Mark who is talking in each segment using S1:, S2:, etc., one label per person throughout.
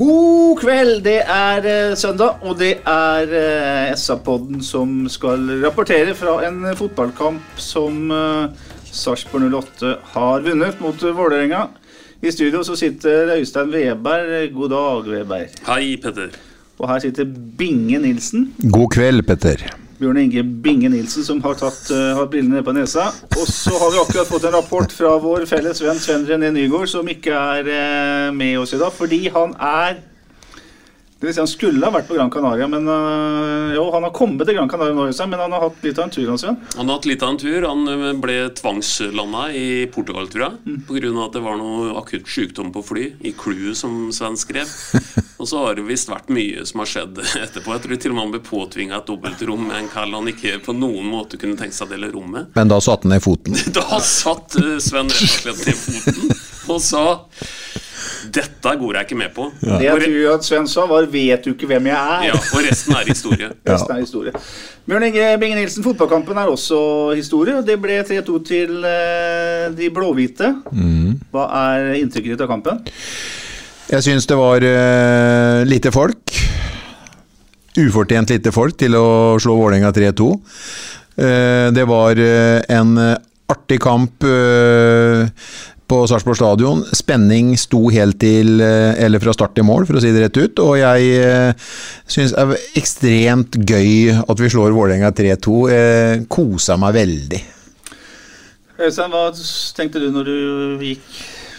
S1: God kveld! Det er uh, søndag, og det er uh, SA-podden som skal rapportere fra en fotballkamp som uh, Sarpsborg 08 har vunnet mot eh, Vålerenga. I studio så sitter Øystein Weber. God dag, Weber.
S2: Hei, Petter.
S1: Og her sitter Binge Nilsen.
S3: God kveld, Petter.
S1: Bjørn Inge Binge Nilsen som har, tatt, uh, brillene ned på nesa. Og så har vi akkurat fått en rapport fra vår felles venn Sven René Nygård, som ikke er uh, med oss i dag, fordi han er det vil si Han skulle ha vært på Gran Canaria, men øh, jo, han har kommet til Gran Canaria nå, men han har hatt litt av en tur. han, Sven.
S2: Han har hatt litt av en tur. Han eh, ble tvangslanda i Portugal, tror jeg. På grunn av at det var noe akutt sykdom på fly. I crewet, som Sven skrev. Og så har det visst vært mye som har skjedd etterpå. Jeg tror til og med han ble påtvinga et dobbeltrom med en kall han ikke på noen måte kunne tenke seg å dele rom med.
S3: Men da satte han ned foten.
S2: Da satt eh, Sven rett og slett ned foten og sa dette går jeg ikke med på.
S1: Det jeg tror at Sven sa, var 'vet du ikke hvem jeg er'?
S2: Ja, og resten er historie.
S1: Resten er historie. Bjørn Inge Binge Nilsen, fotballkampen er også historie. Det ble 3-2 til eh, de blåhvite. Hva er inntrykket ditt av kampen?
S3: Jeg syns det var uh, lite folk. Ufortjent lite folk til å slå Vålerenga 3-2. Uh, det var uh, en artig kamp eh, på Sarpsborg stadion. Spenning sto helt til eh, eller fra start til mål, for å si det rett ut. Og jeg eh, syns det er ekstremt gøy at vi slår Vålerenga 3-2. Eh, kosa meg veldig.
S1: Øystein, hva tenkte du når du gikk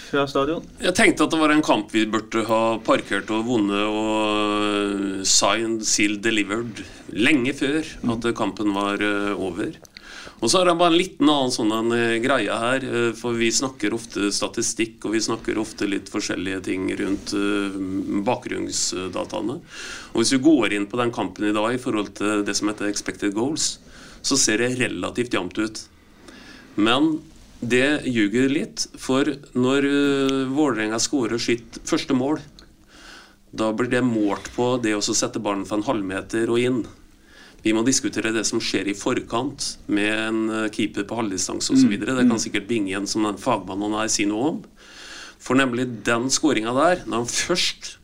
S1: fra stadion?
S2: Jeg tenkte at det var en kamp vi burde ha parkert og vunnet og signed, sealed, delivered lenge før at kampen var over. Og så har jeg bare en liten annen sånn eh, greie her, eh, for vi snakker ofte statistikk, og vi snakker ofte litt forskjellige ting rundt eh, bakgrunnsdataene. Og hvis vi går inn på den kampen i dag i forhold til det som heter expected goals, så ser det relativt jevnt ut. Men det ljuger litt, for når Vålerenga skårer sitt første mål, da blir det målt på det å sette ballen for en halvmeter og inn. Vi må diskutere det som skjer i forkant med en uh, keeper på halvdistanse osv. videre Det kan sikkert Binge igjen som den fagmannen han er, si noe om. For nemlig den skåringa der, når han først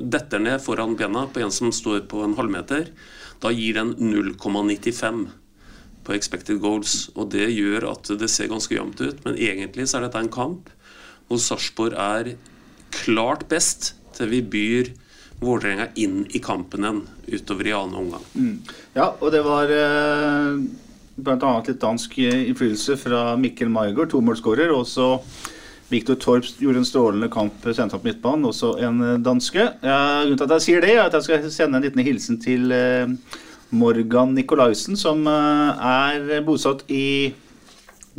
S2: detter ned foran bena på en som står på en halvmeter, da gir den 0,95 på expected goals. Og det gjør at det ser ganske jevnt ut. Men egentlig så er dette en kamp hvor Sarpsborg er klart best til vi byr Vålerenga inn i kampen igjen utover i annen omgang.
S1: Ja, og det var eh, bl.a. litt dansk innflytelse fra Mikkel Maigard, tomålsskårer. Og så Viktor Torp gjorde en strålende kamp sendt på midtbanen, også en eh, danske. Ja, grunnen til at jeg sier det, er at jeg skal sende en liten hilsen til eh, Morgan Nikolaisen, som eh, er bosatt i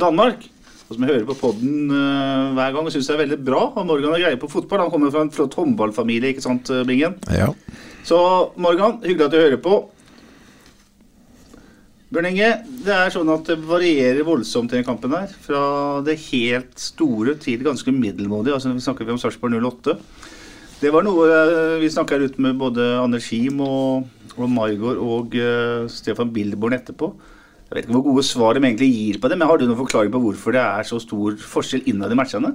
S1: Danmark. Og som jeg hører på podden uh, hver gang og syns er veldig bra. Og Morgan har greie på fotball. Han kommer fra en flott håndballfamilie, ikke sant, eh, Bingen?
S3: Ja.
S1: Så Morgan, hyggelig at du hører på. Bjørn Inge, det er sånn at det varierer voldsomt i den kampen her. Fra det helt store til ganske middelmådige. Altså, vi snakker om Sarpsborg 08. Det var noe eh, vi snakka ut med både Anders Kim og, og Margot og uh, Stefan Bildborn etterpå. Jeg vet ikke hvor gode svar de egentlig gir på det, men har du noen forklaring på hvorfor det er så stor forskjell innad i matchene?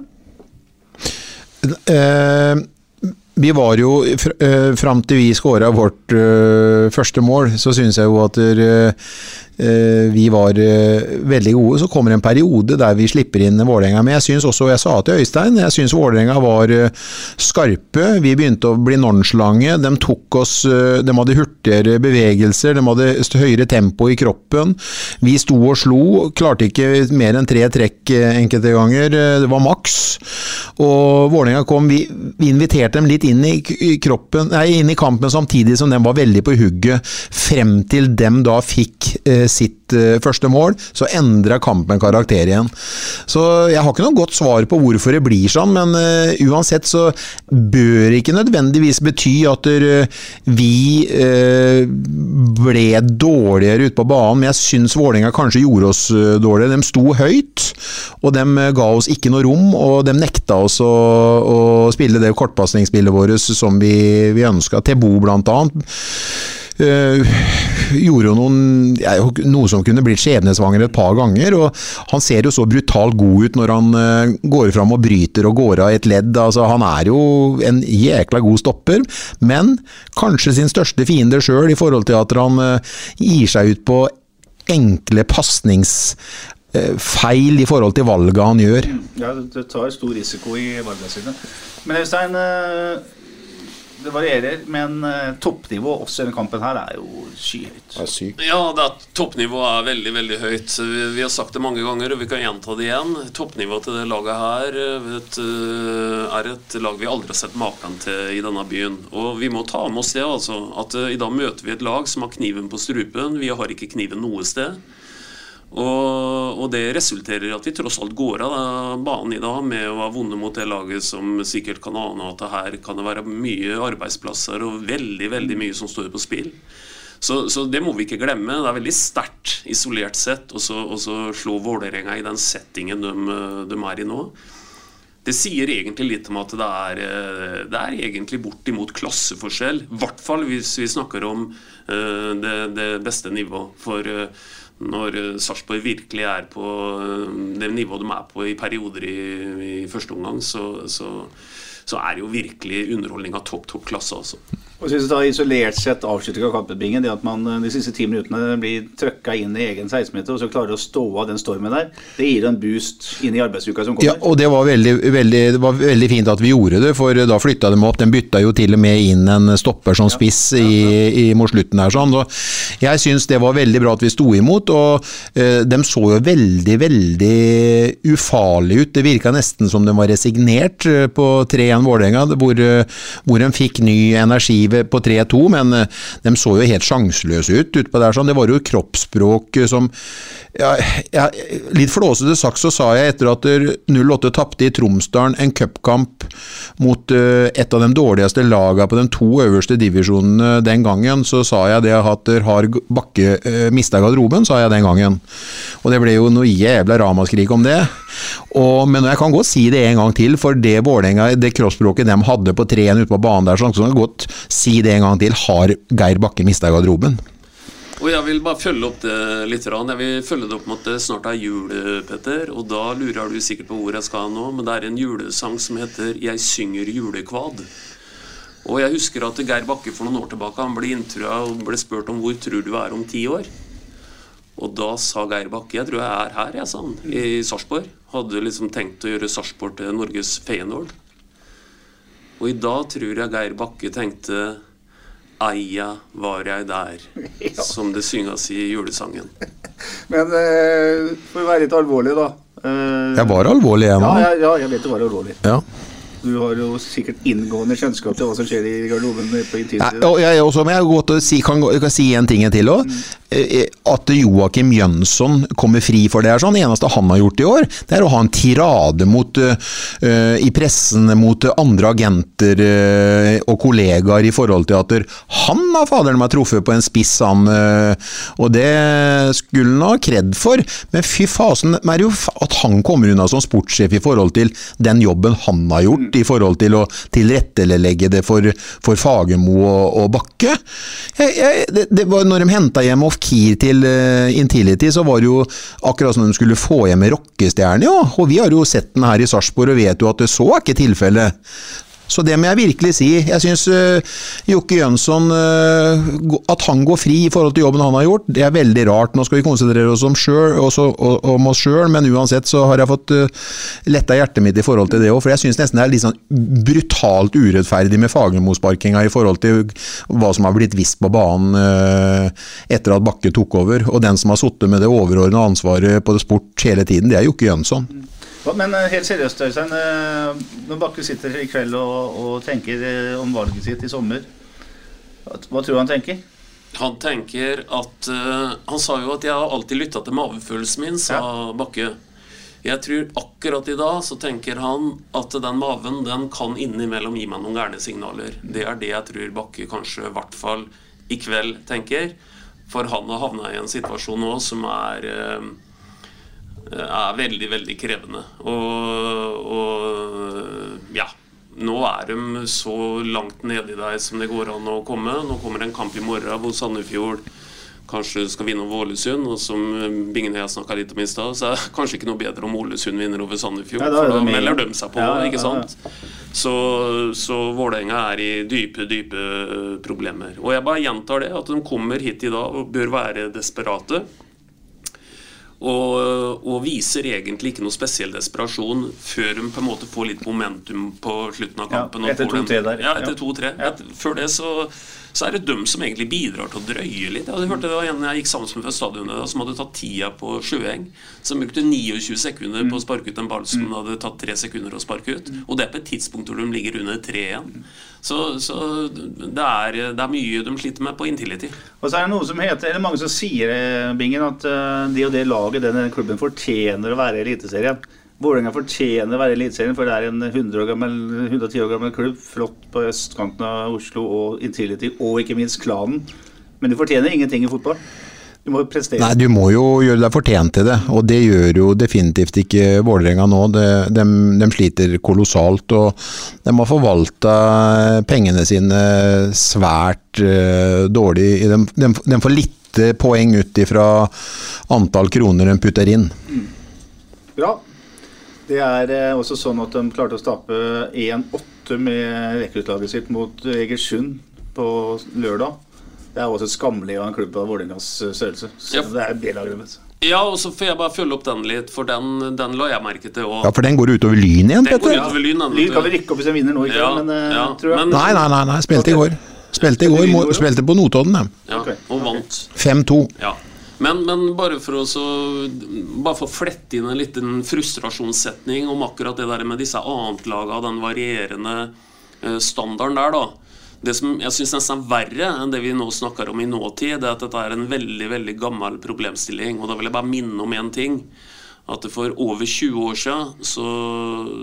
S3: Eh, vi var jo, fr eh, fram til vi skåra vårt eh, første mål, så syns jeg jo at eh, eh, vi var eh, veldig gode. Så kommer en periode der vi slipper inn Vålerenga. Men jeg syns også, jeg sa til Øystein, jeg syns Vålerenga var eh, skarpe. Vi begynte å bli nonsjalange. De tok oss De hadde hurtigere bevegelser, de hadde høyere tempo i kroppen. Vi sto og slo. Klarte ikke mer enn tre trekk enkelte ganger. Det var maks. Og Vålerenga kom vi, vi, inviterte dem litt inn i, kroppen, nei, inn i kampen samtidig som de var veldig på hugget. Frem til dem da fikk eh, sitt eh, første mål, så endra kampen karakter igjen. Så jeg har ikke noe godt svar på hvorfor det blir sånn, men uh, uansett så bør det ikke nødvendigvis bety at uh, vi ble dårligere ute på banen. Men jeg syns Vålerenga kanskje gjorde oss dårligere. De sto høyt, og de ga oss ikke noe rom, og de nekta oss å, å spille det kortpasningsspillet vårt som vi, vi ønska. Tebo blant annet. Uh, gjorde jo noen, ja, noe som kunne blitt skjebnesvanger et par ganger. og Han ser jo så brutalt god ut når han uh, går fram og bryter og går av et ledd. altså Han er jo en jækla god stopper, men kanskje sin største fiende sjøl i forhold til at han uh, gir seg ut på enkle pasnings feil i forhold til valget han gjør.
S1: Ja, det tar stor risiko i valgene sine. Men Øystein, det varierer, men uh, toppnivået også i denne kampen her er jo skyhøyt.
S3: Det er sykt.
S2: Ja, det er, toppnivået er veldig veldig høyt. Vi, vi, har sagt det mange ganger, og vi kan gjenta det igjen. Toppnivået til det laget her eh, vet, uh, er et lag vi aldri har sett maken til i denne byen. Og vi må ta med oss det, altså. At uh, i dag møter vi et lag som har kniven på strupen. Vi har ikke kniven noe sted. Og, og, det resulterer i at vi tross alt går av banen i dag med å ha vunnet mot det laget som sikkert kan ane at her kan det være mye arbeidsplasser og veldig veldig mye som står på spill. Så, så det må vi ikke glemme. Det er veldig sterkt isolert sett å slå Vålerenga i den settingen de, de, er i nå. Det sier egentlig litt om at det er, det er egentlig bortimot klasseforskjell. I hvert fall hvis vi snakker om uh, det, det, beste nivået. For uh, når Sarpsborg virkelig er på eh, det nivået de er på i perioder i, i første omgang, så, så, så, er det jo virkelig underholdning av topp, topp klasse. Altså.
S1: Og synes da Isolert sett avslutning av kampbingen, det at man eh, de siste ti minuttene blir trøkka inn i egen 16-meter og så klarer å stå av den stormen der, det gir en boost inn i arbeidsuka som kommer.
S3: Ja, og det var veldig, veldig, det var veldig fint at vi gjorde det, for da flytta de opp. De bytta jo til og med inn en stopper som spiss ja, ja, ja. I, i, mot slutten her. Sånn. Og jeg syns det var veldig bra at vi sto imot, og uh, de så jo veldig, veldig ufarlige ut. Det virka nesten som de var resignert uh, på 3-1 Vålerenga, hvor, uh, hvor de fikk ny energi på 3-2, men eh, de så jo helt sjanseløse ut utpå der. sånn. Det var jo kroppsspråk som ja, ja, Litt flåsete sagt så sa jeg etter at 08 tapte i Tromsdalen en cupkamp mot uh, et av de dårligste lagene på de to øverste divisjonene den gangen, så sa jeg det at har Bakke uh, mista garderoben, sa jeg den gangen. Og det ble jo noe jævla ramaskrik om det. Og, men jeg kan godt si det en gang til, for det Vålerenga, det kroppsspråket de hadde på 3-1 ute på banen der, så kan jeg godt si det en gang til. Har Geir Bakke mista garderoben?
S2: Og Jeg vil bare følge opp det litt. Jeg vil følge det opp med at det snart er jul, Petter. Og da lurer du sikkert på hvor jeg skal nå, men det er en julesang som heter 'Jeg synger julekvad'. Og jeg husker at Geir Bakke for noen år tilbake han ble intervjua og ble spurt om hvor tror du er om ti år. Og da sa Geir Bakke jeg tror jeg er her, jeg, sa han, i Sarpsborg. Hadde liksom tenkt å gjøre Sarpsborg til Norges Feyenoord. Og i dag tror jeg Geir Bakke tenkte Eia var jeg der, ja. som det synges i julesangen.
S1: Men eh, for å være litt alvorlig, da.
S3: Eh, jeg var alvorlig, jeg
S1: nå. Ja, ja, jeg vet du var alvorlig.
S3: Ja.
S1: Du har jo sikkert inngående kjennskap til hva som skjer i garderoben på.
S3: Ja, jeg, også, men jeg si, kan, kan, si en ting til òg. Mm. Eh, at Joakim Jønsson kommer fri for det. er sånn. Det eneste han har gjort i år, det er å ha en tirade mot, uh, i pressen mot andre agenter uh, og kollegaer i forhold til at han har faderen meg truffet på en spiss, han. Uh, og det skulle han ha kred for. Men fy fasen, jo at han kommer unna som sportssjef i forhold til den jobben han har gjort, i forhold til å tilrettelegge det for, for Fagermo og, og Bakke. Jeg, jeg, det, det var når de henta hjem og Kir til uh, Intility, så var det jo akkurat som de skulle få hjem rockestjerne, ja. Og vi har jo sett den her i Sarpsborg og vet jo at det så er ikke tilfellet. Så det må jeg virkelig si. Jeg syns uh, Jokke Jønsson uh, At han går fri i forhold til jobben han har gjort, det er veldig rart. Nå skal vi konsentrere oss om, selv, også, om oss sjøl, men uansett så har jeg fått uh, letta hjertet mitt i forhold til det òg. For jeg syns nesten det er litt sånn brutalt urettferdig med Fagermo-sparkinga i forhold til hva som har blitt visst på banen uh, etter at Bakke tok over. Og den som har sittet med det overordna ansvaret på det sport hele tiden, det er Jokke Jønsson.
S1: Men eh, helt seriøst, Øystein. Eh, når Bakke sitter i kveld og, og tenker eh, om valget sitt i sommer, hva tror du han tenker?
S2: Han tenker at uh, Han sa jo at 'jeg har alltid lytta til mavefølelsen min', sa ja. Bakke. Jeg tror akkurat i dag så tenker han at den maven den kan innimellom gi meg noen gærne signaler. Det er det jeg tror Bakke kanskje i hvert fall i kveld tenker. For han har havna i en situasjon nå som er uh, er veldig, veldig krevende. Og, og, ja. Nå er de så langt nede i deg som det går an å komme. Nå kommer det en kamp i morgen hvor Sandefjord kanskje skal vinne over Ålesund. Og som Bingen og jeg snakka litt om i stad, så er det kanskje ikke noe bedre om Ålesund vinner over Sandefjord. Ja, for da melder de seg på, ja, ikke sant? Så, så Vålerenga er i dype, dype problemer. Og jeg bare gjentar det, at de kommer hit i dag og bør være desperate. Og, og, viser egentlig ikke noe spesiell desperasjon før de på en måte får litt momentum på slutten av kampen.
S1: Ja, etter to-tre der.
S2: Ja, etter to-tre. Ja. Før det så, så, er det dem som egentlig bidrar til å drøye litt. Jeg hørte det var en jeg gikk sammen med fra stadionet som hadde tatt tida på Sjøeng. Som brukte 29 sekunder på å sparke ut en ball som mm. hadde tatt tre sekunder å sparke ut. Og det er på et tidspunkt hvor de ligger under tre igjen. Så, så det, er, det, er, mye de sliter med på Intility.
S1: Og så er det noe som heter, eller mange som sier eh, Bingen, at uh, det og det laget, denne klubben, fortjener å være i Eliteserien. Vålerenga fortjener å være i Eliteserien, for det er en 100 år gammel, 110 år gammel klubb. Flott på østkanten av Oslo og Intility, og ikke minst klanen. Men de fortjener ingenting i fotball.
S3: Du må prestere. Nei, du må jo gjøre deg fortjent til det, og det gjør jo definitivt ikke Vålerenga nå. De, de, de, sliter kolossalt, og de har forvalta pengene sine svært uh, dårlig. De, de, de, får lite poeng ut ifra antall kroner de putter inn. Mm.
S1: Bra. Det er uh, også sånn at de klarte å stape 1-8 med rekruttlaget sitt mot Egersund på lørdag. Det er også skammelig av en klubb av Vålerengas eh, størrelse. Så ja. det er B-laget
S2: Ja, og så får jeg bare følge opp den litt, for den, den la jeg merke til òg.
S3: Ja, for den går utover Lyn igjen,
S1: Petter? Ja. Lyn, lyn kan vi rykke opp hvis de vinner nå, ikke ja, men, ja. tror jeg. Men,
S3: nei, nei, nei, nei, spilte i går. Spilte i går, spilte på Notodden,
S2: ja. Okay. Og vant.
S3: 5-2.
S2: Ja. Men, men, bare for å så, bare for flette inn en liten frustrasjonssetning om akkurat det der med disse annetlaga, den varierende uh, standarden der, da. Det som jeg syns nesten er verre enn det vi nå snakker om i nåtid, det er at dette er en veldig veldig gammel problemstilling. Og da vil jeg bare minne om én ting. At for over 20 år siden så,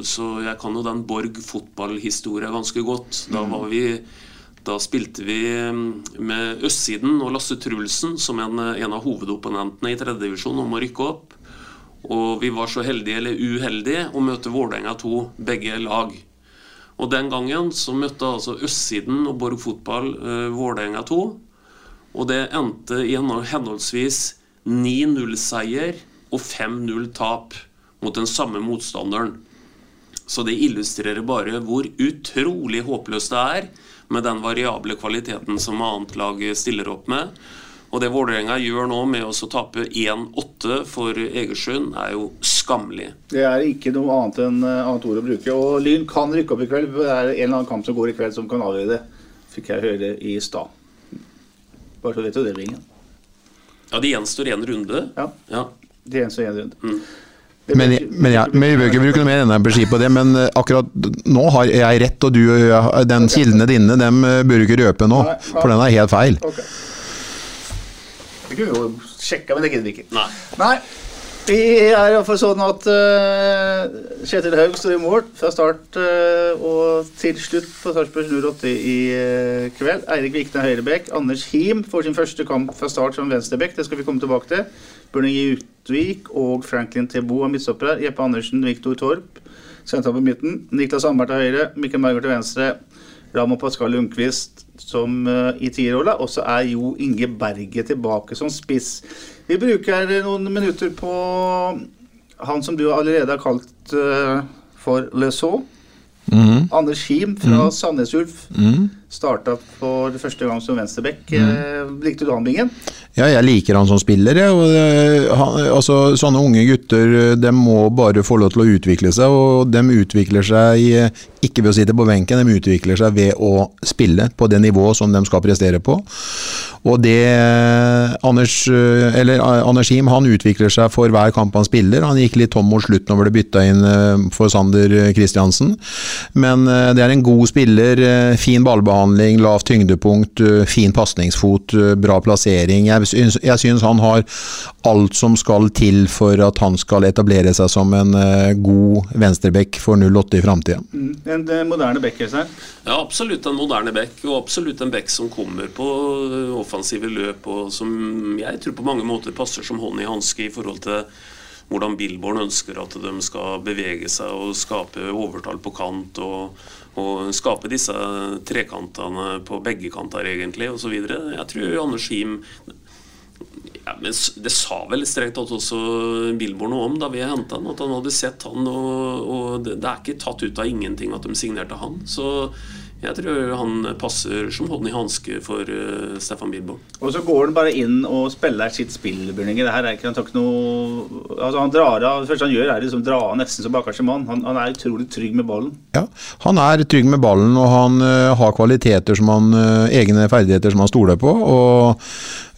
S2: så Jeg kan jo den Borg fotballhistorie ganske godt. Da mm. var vi da spilte vi mm, med østsiden og Lasse Trulsen som en, en av hovedopponentene i tredjedivisjon om å rykke opp. Og vi var så heldige eller uheldige å møte Vålerenga 2, begge lag. Og den gangen så møtte altså østsiden og Borg fotball eh, Vålerenga 2. Og det endte i henholdsvis 9-0-seier og 5-0-tap mot den samme motstanderen. Så det illustrerer bare hvor utrolig håpløst det er med den variable kvaliteten som annet lag stiller opp med. Og det Vålerenga gjør nå med å tape 1-8 for Egersund, er jo skammelig.
S1: Det er ikke noe annet enn eh, annet ord å bruke. Og Lyn kan rykke opp i kveld. Det er en eller annen kamp som går i kveld som kan avgjøre det. Fikk jeg høre i stad. Bare så vet du det, ringen.
S2: Ja, det gjenstår én runde.
S1: Ja. ja. Det gjenstår én runde. Mm.
S3: Men, men, ja, men, Vi bør ikke bruke noe mer energi på det, men eh, akkurat nå har jeg rett, og du, den kildene dine, dem eh, bør du ikke røpe nå. For den er helt feil. Okay.
S1: Det kunne vi jo sjekka, men det gidder vi ikke.
S2: Nei.
S1: Nei. Vi er iallfall sånn at uh, Kjetil Haug står i mål fra start uh, og til slutt på Sarpsborg 08 i uh, kveld. Eirik Vikne høyrebekk. Anders Him får sin første kamp fra start som venstrebekk. Det skal vi komme tilbake til. Børning Utvik og Franklin Tebo er midtstoppere. Jeppe Andersen, Viktor Torp sentral på midten. Niklas Ambert til høyre. Mikkel Margaard til venstre. Ramo Pascal Lundqvist som i tierrolla. Og så er Jo Inge Berget tilbake som spiss. Vi bruker noen minutter på han som du allerede har kalt uh, for Le Saux.
S3: Mm.
S1: Anders Kim fra
S3: mm.
S1: Sandnes Ulf
S3: Mm.
S1: starta for første gang som venstreback. Mm. likte du han, Bingen?
S3: Ja, jeg liker han som spiller. Jeg, og, eh, han, altså, sånne unge gutter eh, de må bare få lov til å utvikle seg, og de utvikler seg eh, ikke ved å sitte på benken, de utvikler seg ved å spille på det nivået som de skal prestere på. Og det Anders, eller, Anders Him han utvikler seg for hver kamp han spiller. Han gikk litt tom mot slutten det ble bytta inn for Sander Kristiansen. Men det er en god spiller. Fin ballbehandling, lavt tyngdepunkt, fin pasningsfot, bra plassering. Jeg syns, jeg syns han har alt som skal til for at han skal etablere seg som en eh, god venstrebekk for 08 i framtida.
S1: Mm. En eh, moderne bekk, Øystein.
S2: Ja, absolutt en moderne bekk. og absolutt en bekk som kommer på offensive løp, og som jeg tror på mange måter passer som hånd i hanske i forhold til hvordan Billborn ønsker at de skal bevege seg og skape overtall på kant, og, og skape disse trekantene på begge kanter, egentlig, osv. Jeg tror Anders Him ja, men Det sa vel strengt tatt også Billborn noe om da vi henta han, at han hadde sett han, og, og det, det er ikke tatt ut av ingenting at de signerte han. Så jeg tror han passer som hånd i hanske for uh, Stefan Billborn.
S1: Og så går han bare inn og spiller sitt spill, Bjørninge. Det her er ikke, han tar ikke noe altså Han drar av Det første han gjør, er liksom dra av nesten som bakerste mann. Han, han er utrolig trygg med ballen.
S3: Ja, han er trygg med ballen, og han uh, har kvaliteter som han, uh, egne ferdigheter som han stoler på. og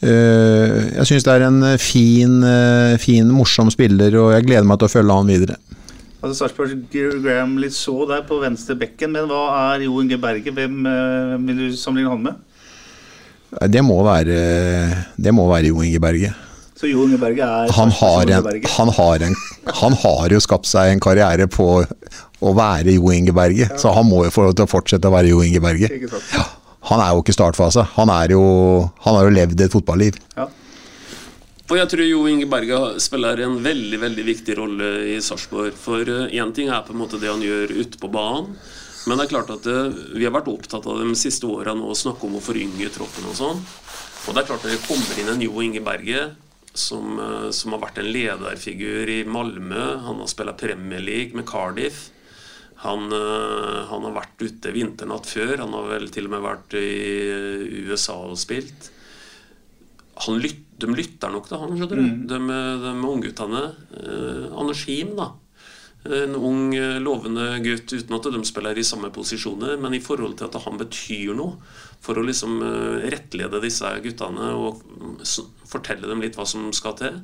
S3: Jeg syns det er en fin, eh, fin, morsom spiller, og jeg gleder meg til å følge han videre.
S1: Altså Sarpsborg Graham litt så der på venstre bekken, men hva er Jo Inge Berge? Hvem eh, vil du sammenligne han med?
S3: Det må være, det må være Jo Inge Berge.
S1: Så Jo Inge Berge er
S3: Han har, en, han, har en, han har jo skapt seg en karriere på å være Jo Inge Berge, så han må jo få lov til å fortsette å være Jo Inge Berge.
S1: Ikke sant?
S3: Han er jo ikke startfase. Han, jo, han har jo levd et fotballiv.
S1: Ja.
S2: Og jeg tror Jo Inge Berge spiller en veldig veldig viktig rolle i Sarpsborg. For én ting er på en måte det han gjør ute på banen. Men det er klart at eh, vi har vært opptatt av de siste åra å snakke om å forynge troppen og sånn. Og det er klart at det kommer inn en Jo Inge Berge som, eh, som har vært en lederfigur i Malmö. Han har spilt Premier League med Cardiff. Han, eh, han har vært ute vinternatt før. Han har vel til og med vært i USA og spilt han lyt, de lytter nok til han, skjønner du. De, de ungguttene. Eh, Anders Him, da. En ung, eh, lovende gutt uten at de spiller i samme posisjoner, men i forhold til at han betyr noe for å liksom eh, rettlede disse guttene og mm, fortelle dem litt hva som skal til.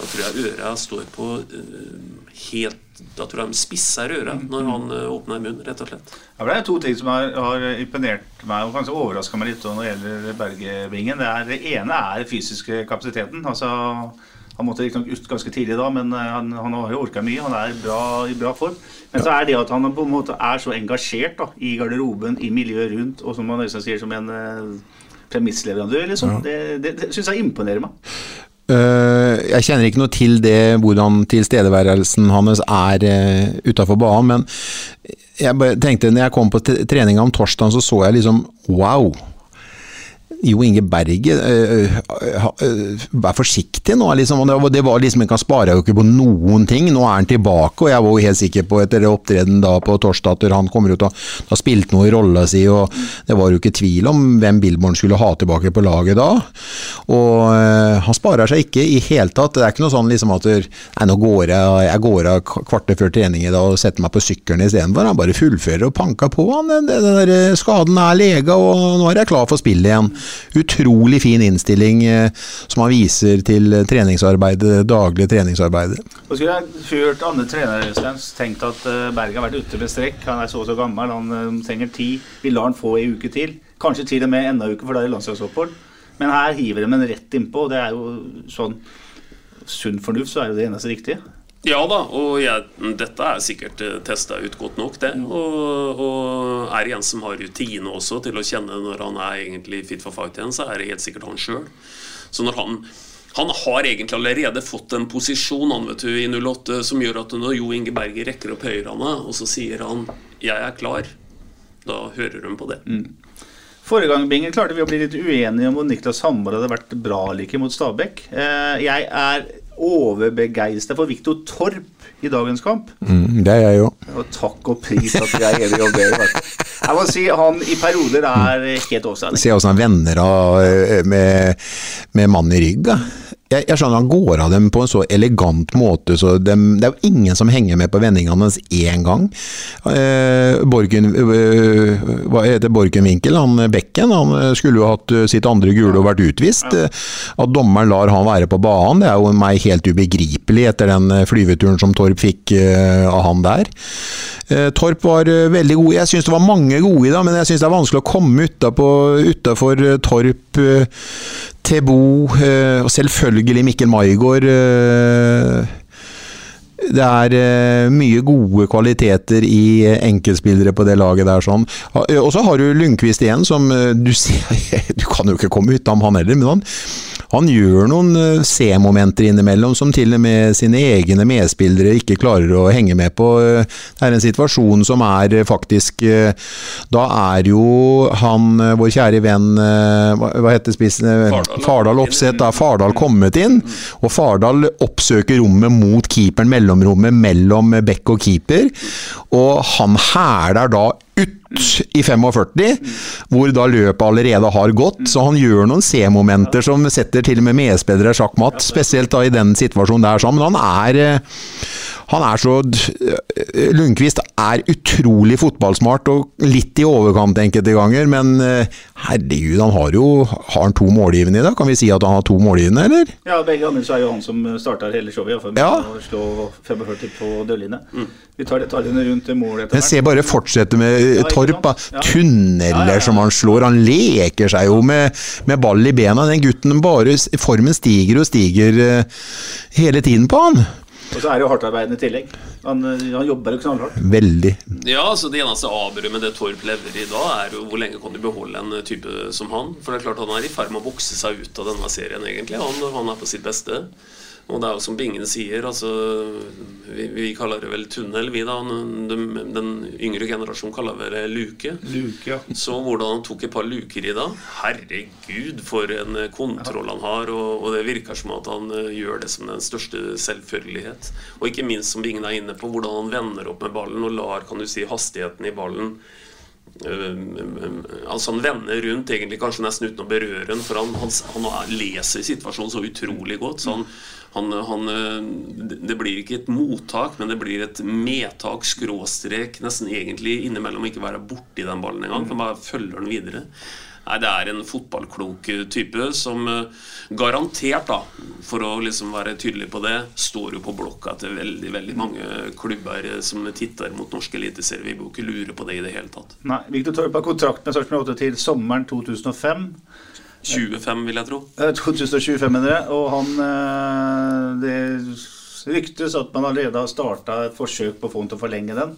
S2: Da tror jeg øra står på eh, helt Da tror jeg de spisser øra når han eh, åpner munnen, rett og slett.
S1: Ja, det er to ting som har, har imponert meg og kanskje overraska meg litt når det gjelder Bergevingen. Det, det ene er fysiske kapasiteten. Altså, han måtte riktignok ut ganske tidlig da, men eh, han, han har jo orka mye. Han er bra, i bra form. Men så er det at han på en måte er så engasjert da, i garderoben, i miljøet rundt, og som han Øystein sier, som en eh, premissleverandør, liksom. Det, det, det syns jeg imponerer meg.
S3: Øh, jeg kjenner ikke noe til det, hvordan tilstedeværelsen hans er uh, utafor banen, men jeg tenkte når jeg kom på treninga om torsdagen, så så jeg liksom wow. Jo Inge Berge, øh, øh, øh, vær forsiktig nå, liksom. Det var- liksom, Han sparer jo ikke på noen ting. Nå er han tilbake, og jeg var jo helt sikker på etter opptreden da på torsdag at han kommer ut og har spilt noe i rolla si, og det var jo ikke tvil om hvem Billborn skulle ha tilbake på laget da. Og han sparer seg ikke i hele tatt. Det er ikke noe sånn liksom at nei, nå går jeg, jeg går av kvarter før trening i dag og setter meg på sykkelen istedenfor. Han bare fullfører og panker på. Han, den, den der skaden er lega, og nå er jeg klar for spillet igjen. Utrolig fin innstilling eh, som han viser til treningsarbeidet, daglig treningsarbeidet.
S1: Skulle jeg hørt andre trenere tenkt at eh, Berg har vært ute med strekk. Han er så og så gammel, han eh, trenger tid. Vi lar han få ei uke til. Kanskje til og med enda en uke, for da er det landslagsopphold. Men her hiver de en rett innpå, og det er jo sånn sunn fornuft, så er jo det eneste riktige.
S2: Ja da, og jeg, dette er sikkert testa ut godt nok, det. Og, og er det en som har rutine også til å kjenne når han er egentlig fit for fight igjen, så er det helt sikkert han sjøl. Så når han han har egentlig allerede fått en posisjon han vet du, i 08 som gjør at når Jo Inge Berger rekker opp høyrehånda, og så sier han 'jeg er klar', da hører hun på det.
S1: Forrige gang Bingen, klarte vi å bli litt uenige om hvor Niklas Hammer hadde vært bra like mot Stabæk. Eh, Jeg er overbegeistra for Viktor Torp i dagens kamp.
S3: Mm, det er jeg jo.
S1: Og takk og pris at vi er enige om det. Jeg må si han i perioder er helt overstadig.
S3: Se åssen han vender av eh, med, med mann i rygg. da. Jeg, jeg skjønner han går av dem på en så elegant måte, så de, det er jo ingen som henger med på vendingene hans én gang. Eh, Borgen, eh, hva heter Borgenvinkel, han Bekken, han skulle jo hatt eh, sitt andre gule og vært utvist. Eh, At dommeren lar han være på banen, det er jo meg helt ubegripelig etter den eh, flyveturen som Torp fikk eh, av han der. Eh, Torp var eh, veldig god. Jeg syns det var mange gode i dag, men jeg syns det er vanskelig å komme utafor Torp. Tebo, eh, og selvfølgelig Mikkel Maigård. eh, Det er eh, mye gode kvaliteter i enkeltspillere på det laget der. sånn. Og så har du Lundqvist igjen, som du ser Du kan jo ikke komme utenom han heller, men han, han gjør noen eh, C-momenter innimellom som til og med sine egne medspillere ikke klarer å henge med på. Eh, Det er en situasjon som er eh, faktisk Da er jo han, vår kjære venn Hva heter spissen?
S2: Fardal.
S3: Opseth. Er Fardal kommet inn, og Fardal oppsøker rommet mot keeperen, mellomrommet mellom bekk og keeper, og han hæler da ut i 45, hvor da løpet allerede har gått. Så han gjør noen C-momenter som setter til og med medspillere sjakk matt, spesielt da i den situasjonen der. Men han er eh, han er så eh, Lundqvist er utrolig fotballsmart og litt i overkant enkelte ganger, men eh, herregud, han har jo Har han to målgivende i dag? Kan vi si at han har to målgivende, eller?
S1: Ja, begge ganger så er jo han som starter hele showet, iallfall.
S3: Ja.
S1: å slå 45 på dørlinje. Vi tar detaljene rundt målet etter
S3: Men se bare fortsette med
S1: Ja,
S3: Torp.
S1: Ja.
S3: Tunneler
S1: ja.
S3: som han slår. Han leker seg jo med, med ball i bena. Den gutten bare Formen stiger og stiger eh, hele tiden på han.
S1: Og så er det jo hardtarbeidende i tillegg. Han, han jobber jo knallhardt.
S3: Veldig.
S2: Ja, så Det eneste avbrudd med det Torp lever i da, er jo hvor lenge kan du beholde en type som han? For det er klart han er i ferd med å vokse seg ut av denne serien, egentlig. Han, han er på sitt beste. Og det er jo som Bingen sier, altså Vi, vi kaller det vel tunnel, vi da. Den, den yngre generasjonen kaller det luke.
S1: Luke, ja.
S2: Så hvordan han tok et par luker i dag Herregud, for en kontroll han har. Og, og det virker som at han eh, gjør det som den største selvfølgelighet. Og ikke minst, som Bingen er inne på, hvordan han vender opp med ballen og lar kan du si, hastigheten i ballen Altså Han vender rundt egentlig kanskje nesten uten å berøre den, for han, han, han leser situasjonen så utrolig godt. så han han, han, øh, det blir ikke et mottak, men det blir et medtak, skråstrek, nesten egentlig innimellom ikke være borti den ballen engang, for bare følger den videre. Nei, Det er en fotballklok type som eh, garantert, da, for å liksom være tydelig på det, står jo på blokka til veldig veldig mange klubber eh, som titter mot norsk eliteserie. Vi bør ikke lure på det i det hele tatt.
S1: Nei, Viktor Torp har kontrakt med Sarpsborg 8 til sommeren 2005.
S2: 25, vil jeg tro.
S1: Eh, 2025, mener jeg. Og han eh, Det ryktes at man allerede har starta et forsøk på å få han til å forlenge den.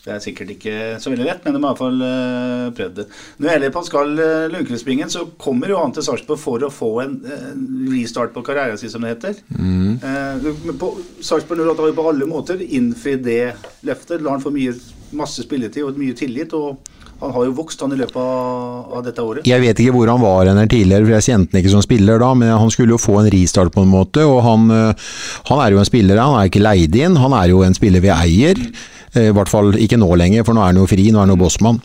S1: Det er sikkert ikke så veldig lett, men de har i hvert fall eh, prøvd det. Når det gjelder Pascal uh, Lundqvist-Bingen, så kommer jo han til Sarpsborg for å få en eh, restart på karrieren sin, som det heter. Eh, på- Sarpsborg 08 har jo på alle måter innfridd det løftet. La han få mye, masse spilletid og mye tillit. og han har jo vokst han i løpet av, av dette året.
S3: Jeg vet ikke hvor han var henne tidligere, for jeg kjente han ikke som spiller da, men han skulle jo få en restart på en måte, og han, han er jo en spiller, han er ikke leid inn, han er jo en spiller vi eier. Eh, I hvert fall ikke nå lenger, for nå er han jo fri, nå er han jo bossmann.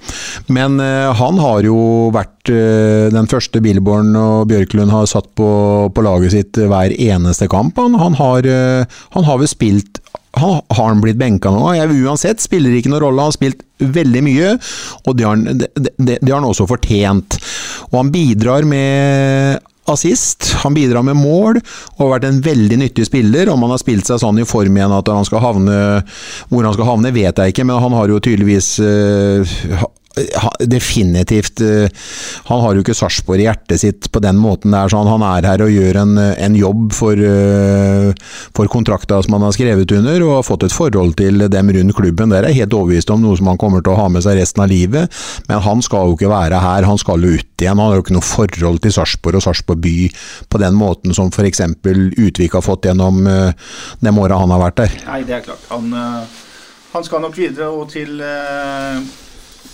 S3: Men eh, han har jo vært eh, den første Billborn og Bjørklund har satt på, på laget sitt hver eneste kamp. Han, han, har, han har vel spilt han, har han blitt benka nå? Jeg, uansett, spiller ikke noen rolle. Han har spilt veldig mye, og det har, han, det, det, det har han også fortjent. Og han bidrar med assist, han bidrar med mål, og har vært en veldig nyttig spiller. Om han har spilt seg sånn i form igjen at han skal havne Hvor han skal havne, vet jeg ikke, men han har jo tydeligvis ha- definitivt øh, Han har jo ikke Sarpsborg i hjertet sitt på den måten der, sånn. Han er her og gjør en, en jobb for, øh, for kontrakta som han har skrevet under, og har fått et forhold til dem rundt klubben. Det er helt overbevist om, noe som han kommer til å ha med seg resten av livet. Men han skal jo ikke være her, han skal jo ut igjen. Han har jo ikke noe forhold til Sarpsborg og Sarpsborg by på den måten som f.eks. Utvik har fått gjennom øh, de åra han har vært der.
S1: Nei, det er klart. Han, eh, han skal nok videre og til, eh,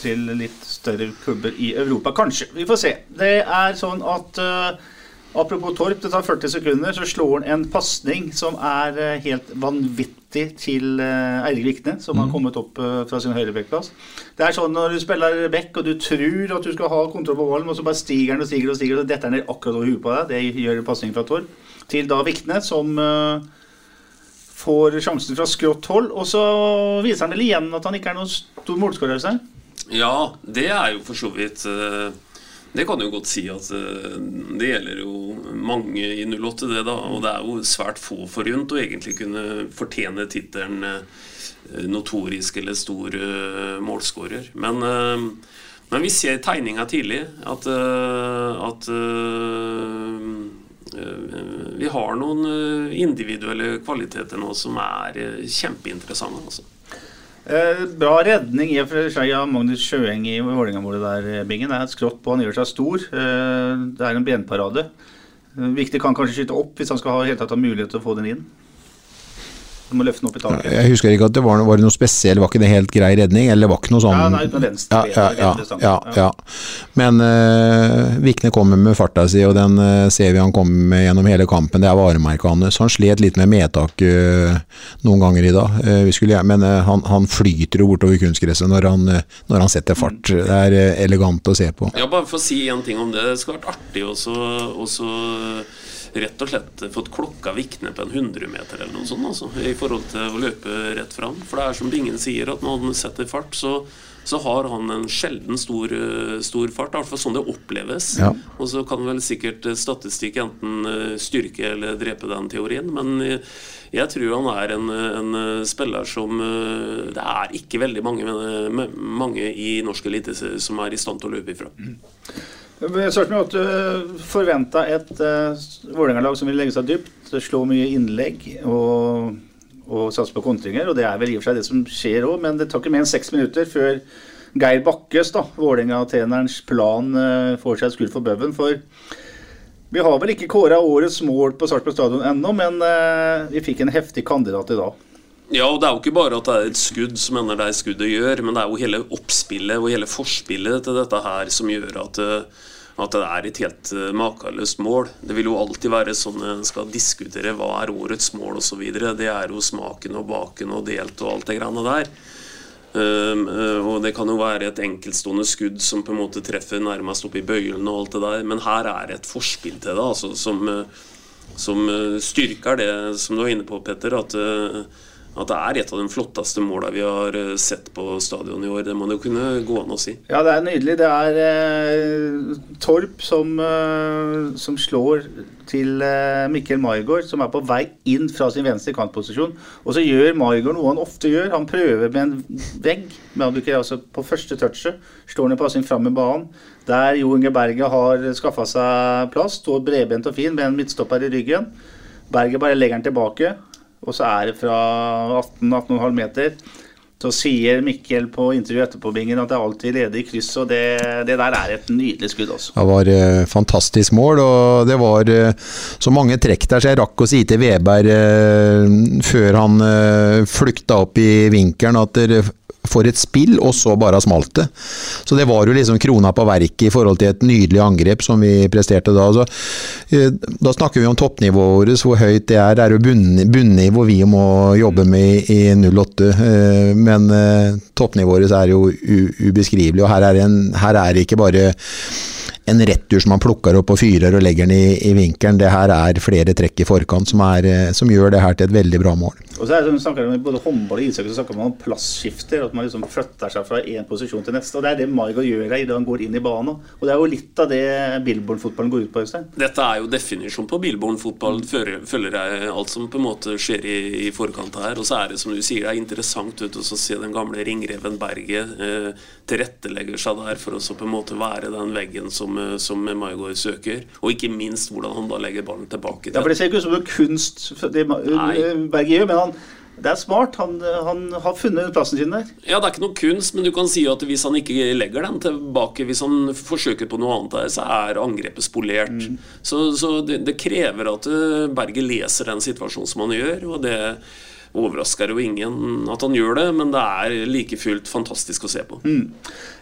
S1: til litt større klubber i Europa, kanskje. Vi får se. Det er sånn at uh, Apropos Torp, det tar 40 sekunder, så slår han en pasning som er uh, helt vanvittig til uh, Eirik Vikne, som har kommet opp uh, fra sin høyrebekkplass. Det er sånn når du spiller bekk og du tror at du skal ha kontroll på ballen, og så bare stiger den og stiger og stiger, og detter den ned akkurat over huet på deg. Det gjør pasningen fra Torp. Til da Vikne, som får sjansen fra skrått hold, og så viser han vel igjen at han ikke er noen stor målskårer.
S2: Ja, det er jo for så vidt eh, Det kan jo godt si at eh, det gjelder jo mange i 08, det da. Og det er jo svært få forunt å egentlig kunne fortjene tittelen eh, notorisk eller stor målskårer. Men, men vi ser tegninga tidlig at, at vi har noen individuelle kvaliteter nå som er kjempeinteressante. Altså.
S1: Eh, bra redning i og for seg av Magnus Sjøeng i Vålerenga-målet der, eh, Bingen. Det er et skrått på, han gjør seg stor. Eh, det er en benparade. Eh, Viktig kan kanskje skyte opp hvis han skal ha, helt tatt ha mulighet til å få den inn. Du må løfte den opp i taket.
S3: Jeg husker ikke at det var, noe- var det noe spesielt, var ikke det helt grei redning? Eller var ikke noe sånn
S1: Ja, nei, uten venstre
S3: ja, ja, ja, ja, ja. Men uh, Vikne kommer med farta si, og den uh, ser vi han kommer med gjennom hele kampen. Det er varemerket hans. Han slet litt med medtak uh, noen ganger i dag. Vi skulle, men han, han flyter jo bortover kunstgresset når han, når han setter fart. Det er elegant å se på.
S2: Ja, bare for å si en ting om det. Det skulle vært artig også, også rett og slett fått klokka Vikne på en 100-meter eller noe sånt, altså, i forhold til å løpe rett fram. For det er som Bingen sier, at når han setter fart, så, så har han en sjelden stor, eh, stor fart. I hvert fall sånn det oppleves.
S3: Ja.
S2: Og så kan vel sikkert eh, statistikk enten eh, styrke eller drepe den teorien, men jeg tror han er en, en spiller som Det er ikke veldig mange, mange i norsk elite som er i stand til å løpe ifra.
S1: At du forventa et uh, Vålerenga-lag som vil legge seg dypt, slå mye innlegg og, og satse på kontringer. Og det er vel i og for seg det som skjer òg, men det tar ikke mer enn seks minutter før Geir Bakkes, da, Vålerenga-trenerens plan, uh, får seg et skudd for baugen. For vi har vel ikke kåra årets mål på Sarpsborg stadion ennå, men uh, vi fikk en heftig kandidat i dag.
S2: Ja, og det er jo ikke bare at det er et skudd som ender det skuddet gjør, men det er jo hele oppspillet og hele forspillet til dette her som gjør at, eh, at det er et helt eh, makeløst mål. Det vil jo alltid være sånn en skal diskutere hva er årets mål osv. Det er jo smaken og baken og delt og alt det greiene der. Um, eh, og det kan jo være et enkeltstående skudd som på en måte treffer nærmest oppi bøylen og alt det der, men her er et forspill til det altså, som, eh, som styrker det som du var inne på, Petter, at, at det er et av de flotteste måla vi har eh, sett på stadion i år. Det må det jo kunne gå an å si.
S1: Ja, det er nydelig. Det er eh, Torp som, eh, som slår til eh, Mikkel Maigård, som er på vei inn fra sin venstre kantposisjon. Og så gjør Maigård noe han ofte gjør. Han prøver med en vegg. Men han bruker altså på første touchet. Slår ned passing fram med banen. Der Jo Inge Berget har skaffa seg plass. Står bredbent og fin med en midtstopper i ryggen. Berget bare legger den tilbake. Og så er det fra 18-18,5 meter. Så sier Mikkel på intervjuet etterpå Bingen, at det er alltid ledig kryss, og det, det der er et nydelig skudd. Også.
S3: Det var eh, fantastisk mål, og det var eh, så mange trekk der, så jeg rakk å si til Veberg eh, før han flykta opp i vinkelen at dere for et spill, og så bare smalt det. Så det var jo liksom krona på verket i forhold til et nydelig angrep som vi presterte da. Så, eh, da snakker vi om toppnivået vårt, hvor høyt det er. Det er jo bunnivå vi må jobbe med i 08. eh, Men eh, toppnivået vårt er jo ubeskrivelig, og her er, en, her er det ikke bare en retur som man plukker opp og fyrer og legger den i, i vinkelen. Det her er flere trekk i forkant som, er, eh, som gjør det her til et veldig bra mål.
S1: Og så er det som snakker om Både håndball og ishockey så snakker man om plassskifter, At man liksom flytter seg fra én posisjon til neste. Og Det er det Margot gjør her idet han går inn i banen. Og det er jo litt av det Billborn-fotballen går ut på. Øystein.
S2: Dette er jo definisjon på Billborn-fotball, følger følger jeg alt som på en måte skjer i, i forkant her. Og så er det som du sier, det er interessant ut å se den gamle ringreven Berget eh, tilrettelegger seg der for å så på en måte være den veggen som, eh, som Maigard søker. Og ikke minst hvordan han da legger ballen tilbake til.
S1: Ja, for Det ser ikke ut som noe kunst, det
S2: Berg
S1: Berge gjør, men han, det er smart. Han, han har funnet plassen sin der.
S2: Ja, det er ikke noe kunst, men du kan si at hvis han ikke legger den tilbake, hvis han forsøker på noe annet der, så er angrepet spolert. Så, så det, det krever at eh, Berget leser den situasjonen som han gjør, og det overrasker jo ingen at han gjør det, men det er like fullt fantastisk å se på.
S1: Mm.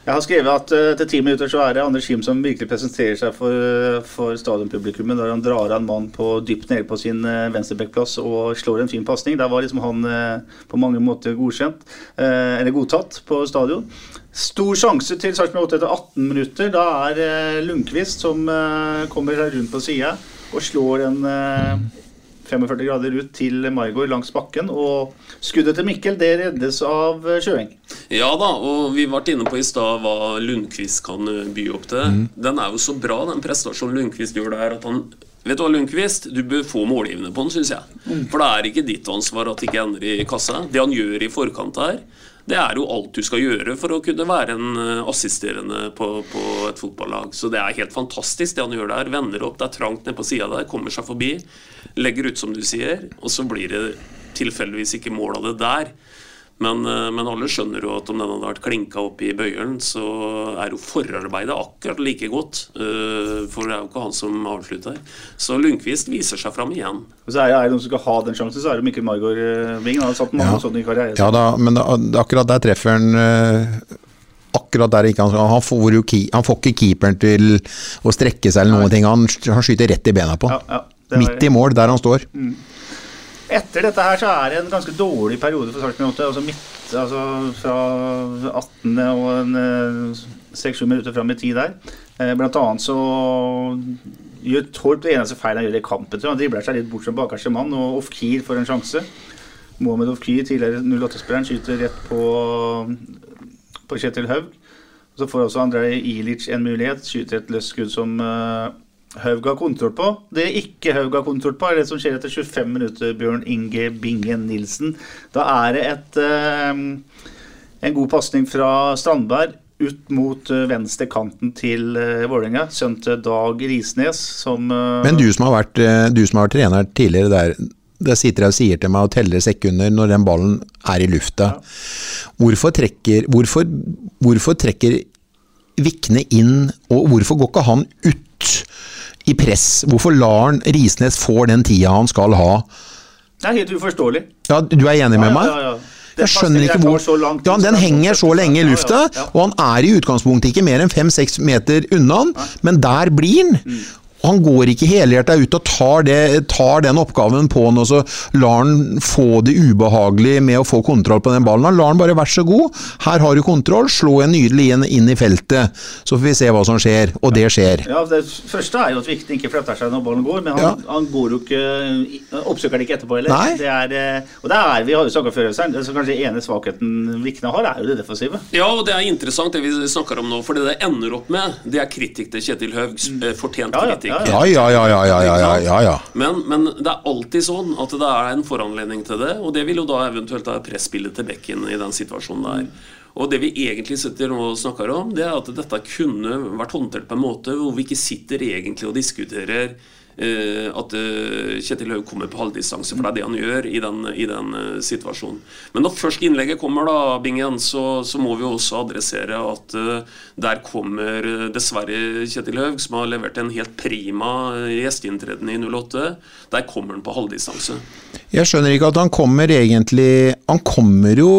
S1: Jeg har skrevet at uh, etter ti minutter så er det Anders Kim som virkelig presenterer seg for, uh, for stadionpublikummet når han drar av en mann på dypt nede på sin uh, venstrebackplass og slår en fin pasning. Der var liksom han uh, på mange måter godkjent, eller godtatt, på stadion. Stor sjanse til Sarpsborg 8 etter 18 minutter. Da er Lundqvist som kommer rundt på sida og slår en 45 grader ut til Margot langs bakken. Og skuddet til Mikkel det reddes av Sjøeng.
S2: Ja da, og vi ble inne på i stad hva Lundqvist kan eh, by opp til. Mm. Den er jo så bra, den prestasjonen Lundqvist gjør der, at han Vet du hva, Lundqvist? Du bør få målgivende på den, syns jeg. Mm. For det er ikke ditt ansvar at det ikke ender i kassa. Det han gjør i forkant her, det er jo alt du skal gjøre for å kunne være en eh, assisterende på, på et fotballag. Så det er helt fantastisk det han gjør der. Vender opp, det er trangt nede på sida der, kommer seg forbi. Legger ut, som du sier, og så blir det tilfeldigvis ikke mål av det der. Men, eh, men, alle skjønner jo at om den hadde vært klinka opp i bøyeren, så er jo forarbeidet akkurat like godt. Uh, for det er jo ikke han som avslutter. Så Lundqvist viser seg fram igjen.
S1: Så er det, er det noen som skal ha den sjansen, så er det Mikkel Margaard Wing. Han har satt mange ja. sånne i karrieren.
S3: Ja da, men akkurat der treffer han akkurat der ikke han, han, får, han får ikke keeperen til å strekke seg eller noen ting. Han, han, skyter rett i bena på ja, ja, Midt i mål, der han står. Mm.
S1: Etter dette her så er det en ganske dårlig periode for Sarpsborg 8. Altså, midt, altså fra 18. og 6-7 eh, minutter fram i tid der. Eh, blant annet så gjør Torp det eneste feil han gjør i kampen. Han dribler seg litt bort som bakerste mann, og Ofkir får en sjanse. Mohammed Ofkir, tidligere 08-spilleren, skyter rett på, på Kjetil Haug. Så får også Andrej Ilic en mulighet. Skyter et løst skudd som uh, Haug har kontroll på. Det er ikke Haug har kontroll på, er det som skjer etter 25 minutter, Bjørn Inge Bingen Nilsen. Da er det et, uh, en god pasning fra Strandberg ut mot uh, venstre kanten til uh, Vålerenga. Sønnen til Dag Risnes, som
S3: Men du som, har vært, du som har vært trener tidligere der. Der sitter jeg og sier til meg og teller sekunder når den ballen er i lufta. Ja. Hvorfor trekker, hvorfor, hvorfor trekker Vikne inn, og hvorfor går ikke han ut i press. Hvorfor lar han Risnes få den tida han skal ha?
S1: Det er helt uforståelig.
S3: Ja, Du er enig med meg? Ja, ja, ja. Jeg skjønner ikke hvor ja, Den henger så lenge i lufta, og han er i utgangspunktet ikke mer enn fem-seks meter unna han, men der blir han. Han går ikke helhjerta ut og tar, det, tar, den oppgaven på han og så lar han få det ubehagelig med å få kontroll på den ballen. Han lar han bare være så god. Her har du kontroll, slå en nydelig inn, inn i feltet. Så får vi se hva som skjer. Og det skjer.
S1: Ja, Det første er jo at Vikten ikke flytter seg når ballen går, men han, ja. han går jo ikke oppsøker det ikke etterpå heller.
S3: Nei.
S1: Det er, eh, og det er, vi har jo snakka før, så kanskje ene svakheten Vikne har, er jo det defensive.
S2: Ja, og det er interessant det vi snakker om nå, for det det ender opp med, det er kritikk til Kjetil Høgs mm. fortjent kritikk.
S3: Ja, ja, ja, ja, ja, ja, ja, ja.
S2: Men, men, det er alltid sånn at det er en foranledning til det, og det vil jo da eventuelt være presspillet til bekken i den situasjonen der. Og det vi egentlig sitter og snakker om, det er at dette kunne vært håndtert på en måte hvor vi ikke sitter egentlig og diskuterer at eh, Kjetil Haug kommer på halvdistanse, for det er det han gjør i den, i den eh, situasjonen. Men når først innlegget kommer, da, Bingen, så, så må vi også adressere at der kommer dessverre Kjetil Haug, som har levert en helt prima gjesteinntreden i 08. Der kommer han på halvdistanse.
S3: Jeg skjønner ikke at han kommer egentlig Han kommer jo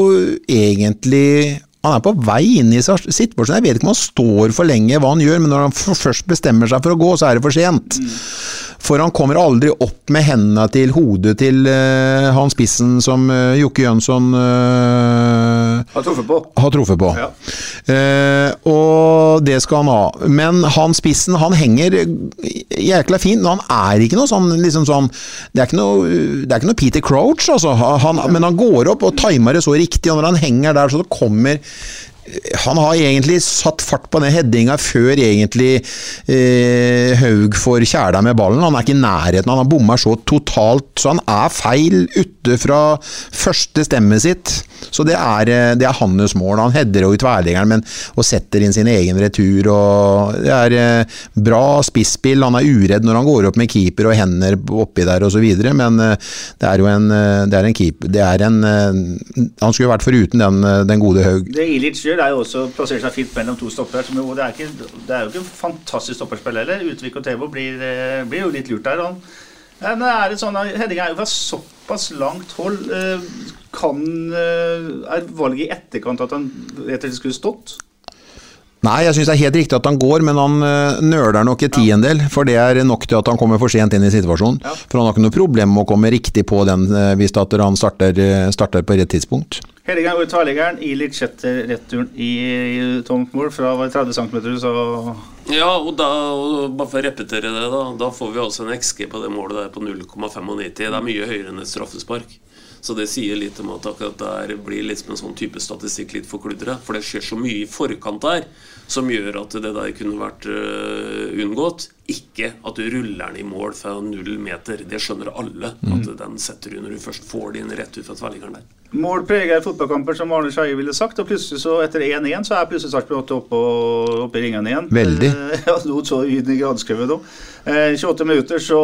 S3: egentlig han er på vei inn i situasjonen. Jeg vet ikke om han står for lenge, hva han gjør, men når han først bestemmer seg for å gå, så er det for sent. For han kommer aldri opp med hendene til hodet til uh, han spissen som uh, Jokke Jønsson uh,
S1: har truffet på.
S3: Har truffet på. Ja. og det skal han ha. Men han spissen, han henger jækla fint. Han er ikke noe sånn, liksom sånn Det er ikke noe, det er ikke noe Peter Crouch, altså. Han, men han går opp og timer det så riktig, og når han henger der så det kommer han har egentlig satt fart på den headinga før egentlig eh, Haug får kjæla med ballen. Han er ikke i nærheten, han har bomma så totalt, så han er feil ute fra første stemmet sitt. Så det er, eh, det er hans mål. Han header jo i tverrliggeren men, og setter inn sin egen retur. og Det er eh, bra spisspill. Han er uredd når han går opp med keeper og hender oppi der osv., men eh, det er jo en, det er en keeper det er en, Han skulle vært foruten den, den gode Haug.
S1: Det er Ilic gjør, er jo også å plassere seg fint mellom to stoppere. Det, det, er jo ikke en fantastisk stopperspill heller. Utvik og Tebo blir, blir, jo litt lurt der. Han Men er det sånn Headinga er jo fra såpass langt hold. Eh, Kan eh, Er valget i etterkant at han rett og slett skulle stått?
S3: Nei, jeg syns det er helt riktig at han går, men han uh, nøler nok et tiendedel. For det er nok til at han kommer for sent inn i situasjonen.
S1: Ja.
S3: For han har ikke noe problem med å komme riktig på den eh, hvis han starter, eh, starter på rett tidspunkt.
S1: Headinga går i tverrliggeren. Ilic setter returen i, tomt mål fra var det 30 cm, så
S2: Ja, og da, og bare for å repetere det, da Da får vi altså en XG på det målet der på 0,95. Det er mye høyere enn et straffespark. Så det sier litt om at akkurat der blir liksom en sånn type statistikk litt forkludret. For det skjer så mye i forkant der som gjør at det der kunne vært øh, unngått. Ikke at du ruller den i mål fra null meter. Det skjønner alle. At den setter du når du først får den rett ut fra tverrliggeren der.
S1: Mål preger fotballkamper, som Arne Skeie ville sagt. Og plutselig så etter 1-1 så er plutselig Sarpsborg 8 oppe, oppe i ringene igjen.
S3: Veldig.
S1: Eh, Ja, nå så vi i nå. Eh, 28 minutter, så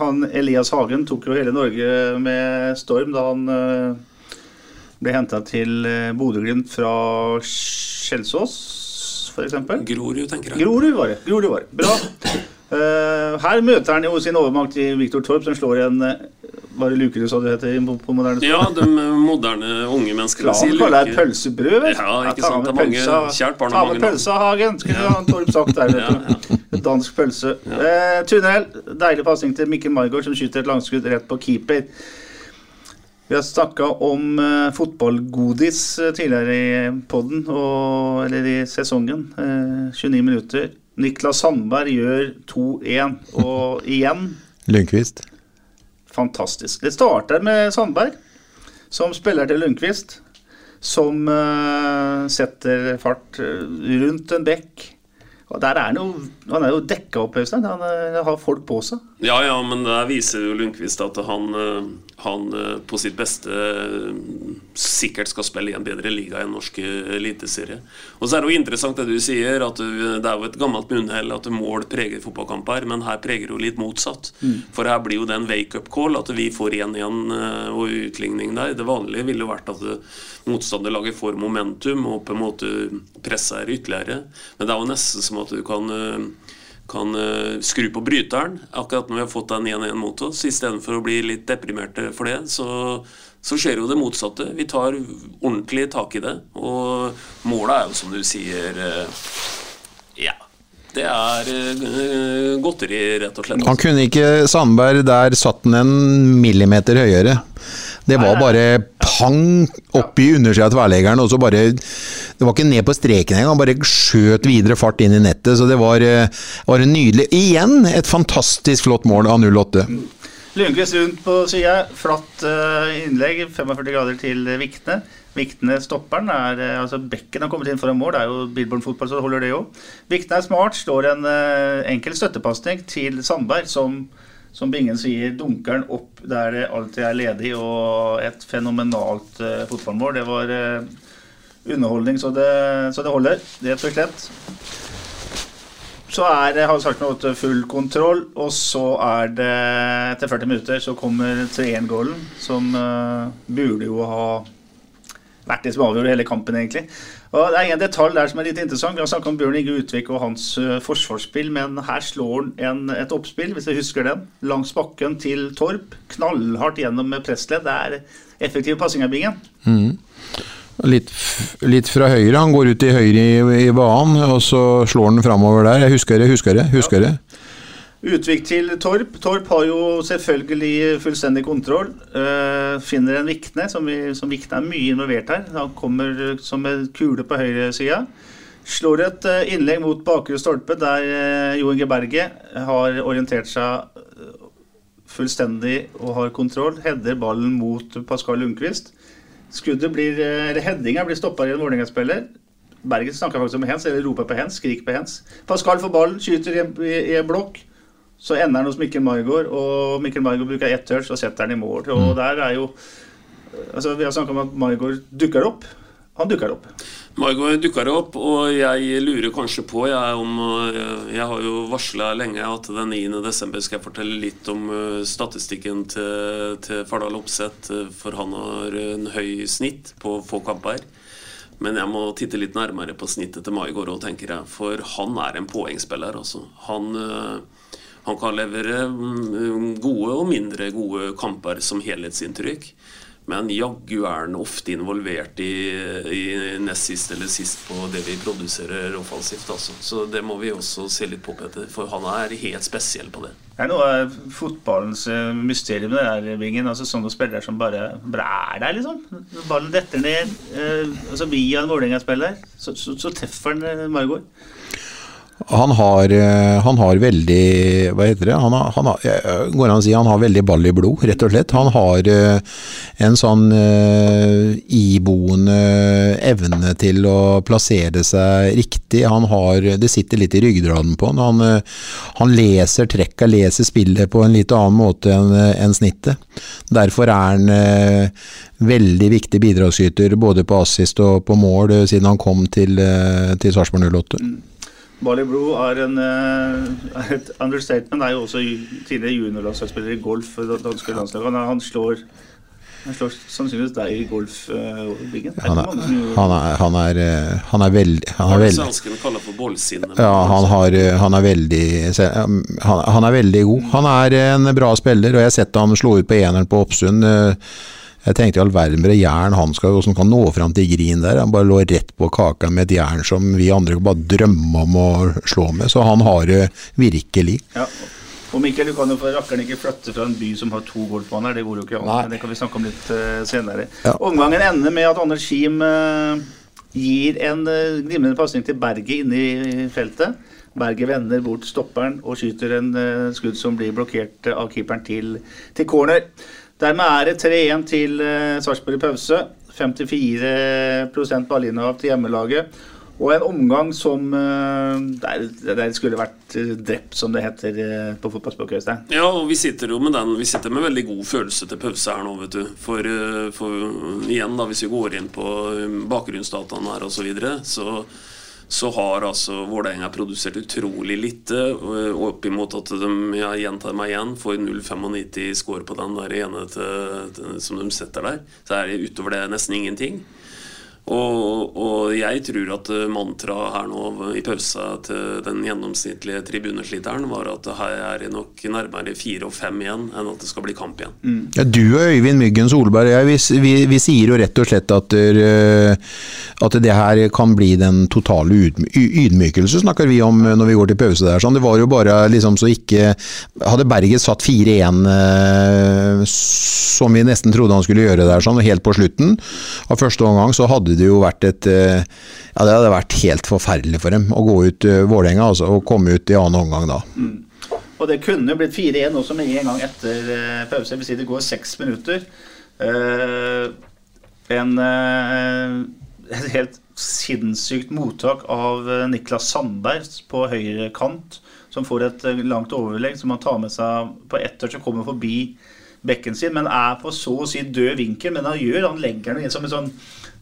S1: han Elias Hagen tok jo hele Norge med storm da han eh, ble henta til eh, Bodø-Glimt fra Kjelsås, f.eks.
S2: Grorud, tenker jeg.
S1: Grorud var det. Grorud var det. Bra. Eh, her møter han jo sin overmakt i Viktor Torp, som slår en Var det lukerud, sa du heter på, på moderne
S2: Ja, de moderne unge menneskene
S1: Klar, kaller det pølsebrød, vel?
S2: Ja, ikke sant, det er mange-
S1: pølsa-
S2: kjært barn
S1: Ta med pølsa, Hagen, skulle ja. Torp sagt der, vet du. Dansk pølse. Eh, tunnel. Deilig pasning til Mikkel Margaard, som skyter et langskudd rett på keeper. Vi har snakka om uh, fotballgodis eh, tidligere i podden, og, eller i sesongen. Uh, 29 minutter. Niklas Sandberg gjør 2-1, og igjen
S3: Lundqvist.
S1: Fantastisk. Det starter med Sandberg, som spiller til Lundqvist. Som uh, setter fart eh, rundt en bekk. Og der er han jo Han er jo dekka opp, Øystein. Han han har folk på seg.
S2: Ja, ja, men der viser jo Lundqvist at han, eh, han eh, på sitt beste eh, sikkert skal spille i en bedre liga enn norsk eliteserie. Og så er det jo interessant det du sier, at du, det er jo et gammelt munnhell at mål preger fotballkamper, men her preger det jo litt motsatt. For her blir jo det en wake-up call, at vi får 1-1 eh, og utligning der. Det vanlige ville jo vært at motstanderlaget får momentum og på en måte presser ytterligere. Men det er jo nesten som at du kan kan eh, skru på bryteren akkurat når vi har fått den 1-1 mot oss. Istedenfor å bli litt deprimerte for det, så, så skjer jo det motsatte. Vi tar ordentlig tak i det. Og målet er jo, som du sier eh, Ja. Det er eh, godteri, rett og slett.
S3: Han kunne ikke Sandberg Der satt han en millimeter høyere. Det var bare pang oppi undersida av tverrleggeren, og så bare Det var ikke ned på streken engang, bare skjøt videre fart inn i nettet. Så det var, eh, var nydelig. Igjen et fantastisk flott mål av 08.
S1: Lundqvist rundt på sida. Flatt eh, innlegg. 45 grader til Vikne. Vikne stopperen er eh, altså Bekken har kommet inn foran mål. Det er jo Billborn fotball, så holder det jo. Vikne er smart. Slår en enkel støttepasning til Sandberg, som som Bingen sier, dunker den opp der det alltid er ledig, og et fenomenalt uh, fotballmål. Det var uh, underholdning så det, så det holder, rett og slett. Så er det, har sagt noe full kontroll, og så er det etter 40 minutter så kommer 3-1-gålen, som uh, burde jo ha vært det som avgjorde hele kampen, egentlig. Og Det er en detalj der som er litt interessant. Vi har snakka om Bjørn Inge Utvik og hans eh, forsvarsspill, men her slår han et oppspill, hvis jeg husker den, langs bakken til Torp. Knallhardt gjennom med pressledd. Det er effektiv passing av Bingen.
S3: Litt, litt fra høyre. Han går ut i høyre i, i banen, og så slår han framover der. Jeg husker det, husker det. husker det.
S1: Utvik til Torp. Torp har jo selvfølgelig fullstendig kontroll. Uh, finner en Vikne, som, vi, som Vikne er mye involvert her. Han kommer som en kule på høyresida. Slår et eh, innlegg mot bakre stolpe, der uh, Jo Inge Berget har orientert seg eh, fullstendig og har kontroll. Header ballen mot Pascal Lundqvist. Skuddet blir, eh, eller Headinga blir stoppa i en Vålerenga-spiller. Berget snakker faktisk om hens, eller roper på hens, skriker på hens. Pascal får ballen, skyter i en blokk. Så ender han hos Mikkel Margaard, og Mikkel Margaard bruker ett touch og setter han i mål. Og der er jo altså Vi har snakka om at Margaard dukker opp. Han dukker opp.
S2: Maigård dukker opp, og jeg lurer kanskje på jeg, om eh, Jeg har jo varsla lenge at den 9. desember skal jeg fortelle litt om eh, statistikken til, til Fardal Opseth, eh, for han har en høy snitt på få kamper. Men jeg må titte litt nærmere på snittet til Maigård òg, tenker jeg. For han er en poengspiller, altså. Han, Han kan levere mm, gode og mindre gode kamper som helhetsinntrykk. Men jaggu er han ofte involvert i, i nest sist eller sist på det vi produserer offensivt. Altså. Så det må vi også se litt på, Peter. For han er helt spesiell på det.
S1: Det er noe av fotballens eh, mysterium det der, Bingen. Altså Sånne spillere som bare, bare er der, liksom. Ballen detter ned eh, altså via en Vålerenga-spiller, så, så, så treffer han eh, Margot.
S3: Han har, eh, han har veldig Hva heter det? Han har, han har, eh, går an å si han har veldig ball i blod, rett og slett. Han har eh, en sånn iboende evne til å plassere seg riktig. Han har Det sitter litt i ryggraden på han. Han, leser trekka, leser spillet på en litt annen måte enn en snittet. Derfor er han veldig viktig bidragsyter både på assist og på mål siden han kom til, til Sarpsborg 08.
S1: Bali Blue er, en, eh, er, et understatement. Er jo også tidligere juniorlandslagsspiller i golf for det danske landslaget. Han slår, han slår sannsynligvis deg i golfbingen.
S3: Uh, han, han, han, er, eh, han er veldig Han er veldig
S2: Svenskene kaller for bollsinne.
S3: Ja, han, har, eh, han, er veldig han, er veldig god. Han er en bra spiller, og jeg har sett han slå ut på eneren på Oppsund. Jeg tenkte i all verden med det jern han skal, som kan nå fram til Grin der. Han bare lå rett på kaka med et jern som vi andre bare drømmer om å slå med. Så han har det virkelig.
S1: Ja. Og Mikkel, du kan jo for rakkeren ikke flytte fra en by som har to golfbaner. Det går jo ikke an. Det kan vi snakke om litt uh, senere. Ja. Omgangen ender med at Anders Kim uh, gir en uh, glimrende pasning til Berget inne i feltet. Berget vender bort stopperen og skyter en skudd som blir blokkert av keeperen til, til corner. Dermed er det 3-1 til uh, Sarpsborg i pause. 54% ballinnehav til hjemmelaget. Og en omgang som uh, der, der, skulle vært uh, drept, som det heter på fotballspråket.
S2: Ja, og vi sitter jo med den Vi sitter med veldig god følelse til pause her nå, vet du. For, for igjen, da, hvis vi går inn på bakgrunnsdataene her osv., så, videre, så så har altså Vålerenga produsert utrolig lite. Oppimot at de jeg gjentar meg igjen, får 0,95 score på den der ene til, til, som de setter der. Så er det utover det nesten ingenting. Og, og, jeg tror at mantraet her nå i pausa til den gjennomsnittlige tribunesliteren var at her er det nok nærmere fire og fem igjen enn at det skal bli kamp igjen.
S3: Mm. Ja, du og Øyvind Myggen Solberg, jeg, vi, vi, vi, sier jo rett og slett at, der, at det her kan bli den totale ydmykelse, snakker vi om når vi går til pause der. Sånn. Det var jo bare liksom så ikke Hadde Berget satt 4-1 uh, eh, som vi nesten trodde han skulle gjøre der, sånn, helt på slutten av første omgang, så hadde det jo vært et eh, Ja, det hadde vært helt forferdelig for dem å gå ut uh, Vålerenga altså, og komme ut i annen omgang da. Mm.
S1: Og det kunne blitt 4-1 også med en gang etter uh, pause. Det si det går seks minutter. En et helt sinnssykt mottak av Niklas Sandberg på høyre kant, som får et langt overlegg som han tar med seg på ett touch og kommer forbi bekken sin, men er på så å si død vinkel. Men han gjør, han legger den inn som en sånn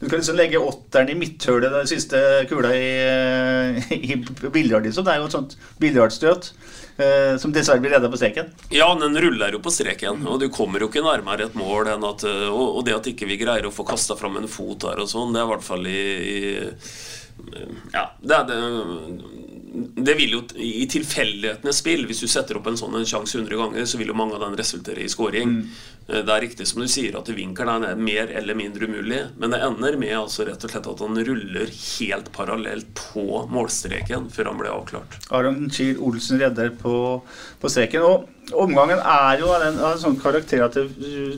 S1: du kan liksom legge åtteren i midthølet, den siste kula i, eh, i biljard. Liksom. Det er jo et sånt biljardstøt eh, som dessverre blir redda på streken.
S2: Ja, den ruller jo på streken, og du kommer jo ikke nærmere et mål enn at Og, Og, det at ikke vi greier å få kasta fram en fot her og sånn, det er i hvert fall i, i Ja, det er det det vil jo i tilfeldighetenes spill, hvis du setter opp en sånn en sjanse 100 ganger, så vil jo mange av den resultere i scoring. Mm. Eh, det er riktig som du sier at vinkelen er mer eller mindre umulig, men det ender med altså rett og slett at han ruller helt parallelt på målstreken før han ble avklart.
S1: Aron Kiel Olsen redder på, på streken. Og omgangen er jo av en, av en sånn karakter at det,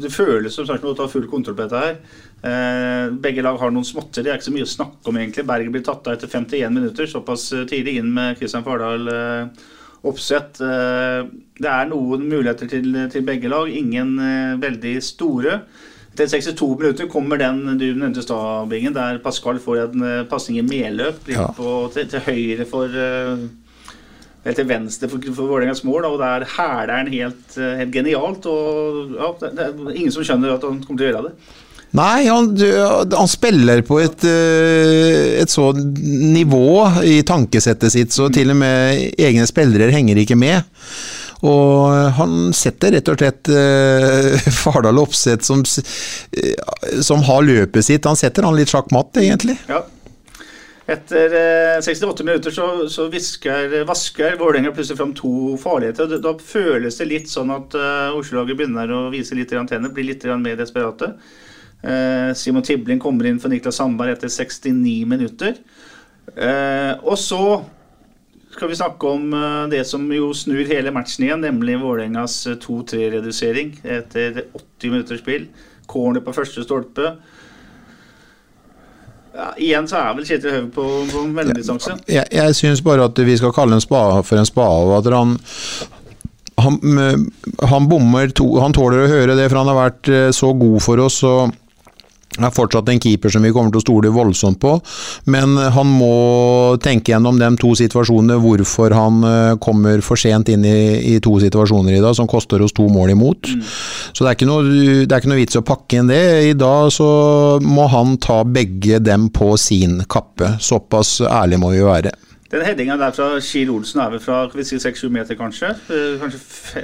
S1: det føles som sagt å ta full kontroll på dette her. Eh, begge lag har noen småtter. Det er ikke så mye å snakke om, egentlig. Berget blir tatt av etter 51 minutter, såpass tidlig inn med Kristian Fardal. Eh, oppsett. Eh, det er noen muligheter til, til begge lag, ingen eh, veldig store. Til 62 minutter kommer den du nevnte Stabingen, der Pascal får en eh, pasning i medløp ja. til, til, høyre for Helt til venstre for, for Vålerengas mål, og der hæler han helt, helt genialt. og ja, det, det er ingen som skjønner at han kommer til å gjøre det.
S3: Nei, han, han, spiller på et, eh, et så nivå i tankesettet sitt, så til og med egne spillere henger ikke med. Og han setter rett og slett eh, Fardal Opseth, som, uh, som, har løpet sitt, han setter han litt sjakkmatt, egentlig.
S1: Ja. Etter eh, 68 minutter så, så visker, vasker Vålerenga plutselig fram to farligheter. Da, da føles det litt sånn at eh, Oslo-laget begynner å vise litt tenner, blir litt mer desperate. Eh, Simon Tibling kommer inn for Niklas Sandberg etter 69 minutter. Eh, og så skal vi snakke om eh, det som jo snur hele matchen igjen, nemlig Vålerengas eh, 2-3-redusering etter 80 minutters spill. Corner på første stolpe. Ja, igjen så er vel Kjetil Høve på, på mellomdistanse.
S3: Jeg, jeg syns bare at vi skal kalle en spade for en spade, og at han han, han bommer to Han tåler å høre det, for han har vært så god for oss. og er fortsatt en keeper som vi kommer til å stole voldsomt på, men han må tenke gjennom de to situasjonene, hvorfor han eh, kommer for sent inn i, i to situasjoner i dag, som koster oss to mål imot. Mm. Så det er, ikke noe, det er ikke noe vits å pakke inn det. I dag så må han ta begge dem på sin kappe. Såpass ærlig må vi være.
S1: Den headinga der fra Kiel Olsen er vel fra si, 6-7 meter, kanskje? Eh, kanskje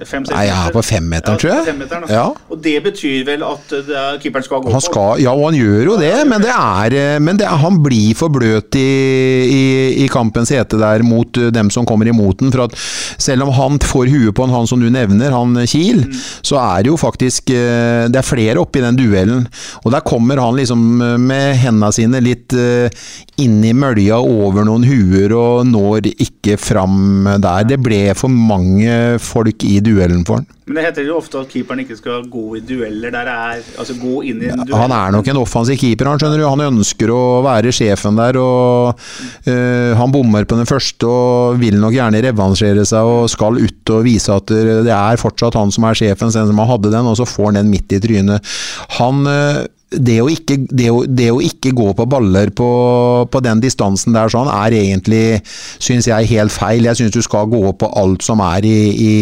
S1: 5-6
S3: Nei, jeg er på femmeteren, tror jeg.
S1: Ja,
S3: ja.
S1: Og det betyr vel at er, keeperen skal gå
S3: han skal, Ja, og han gjør jo det, men, det er, eh, men det er, han blir for bløt i, i, i kampens hete der mot eh, dem som kommer imot den. For at selv om han får huet på en han som du nevner, han Kiel, mm. så er det jo faktisk Det er flere oppe i den duellen. Og der kommer han liksom med hendene sine litt inn i mølja over noen huer. og når ikke fram der. Det ble for mange folk i duellen for han.
S1: Men det heter jo ofte at keeperen ikke skal gå i dueller der det er Altså gå inn i en duell.
S3: Han er nok en offensiv keeper, han skjønner du. Han ønsker å være sjefen der. og uh, Han bommer på den første og vil nok gjerne revansjere seg og skal ut og vise at det er fortsatt han som er sjefen, selv om han hadde den, og så får han den midt i trynet. Han uh, det å, ikke, det, å, det å, ikke, gå på baller på, på den distansen der sånn, er egentlig, syns jeg, helt feil. Jeg syns du skal gå på alt som er i, i,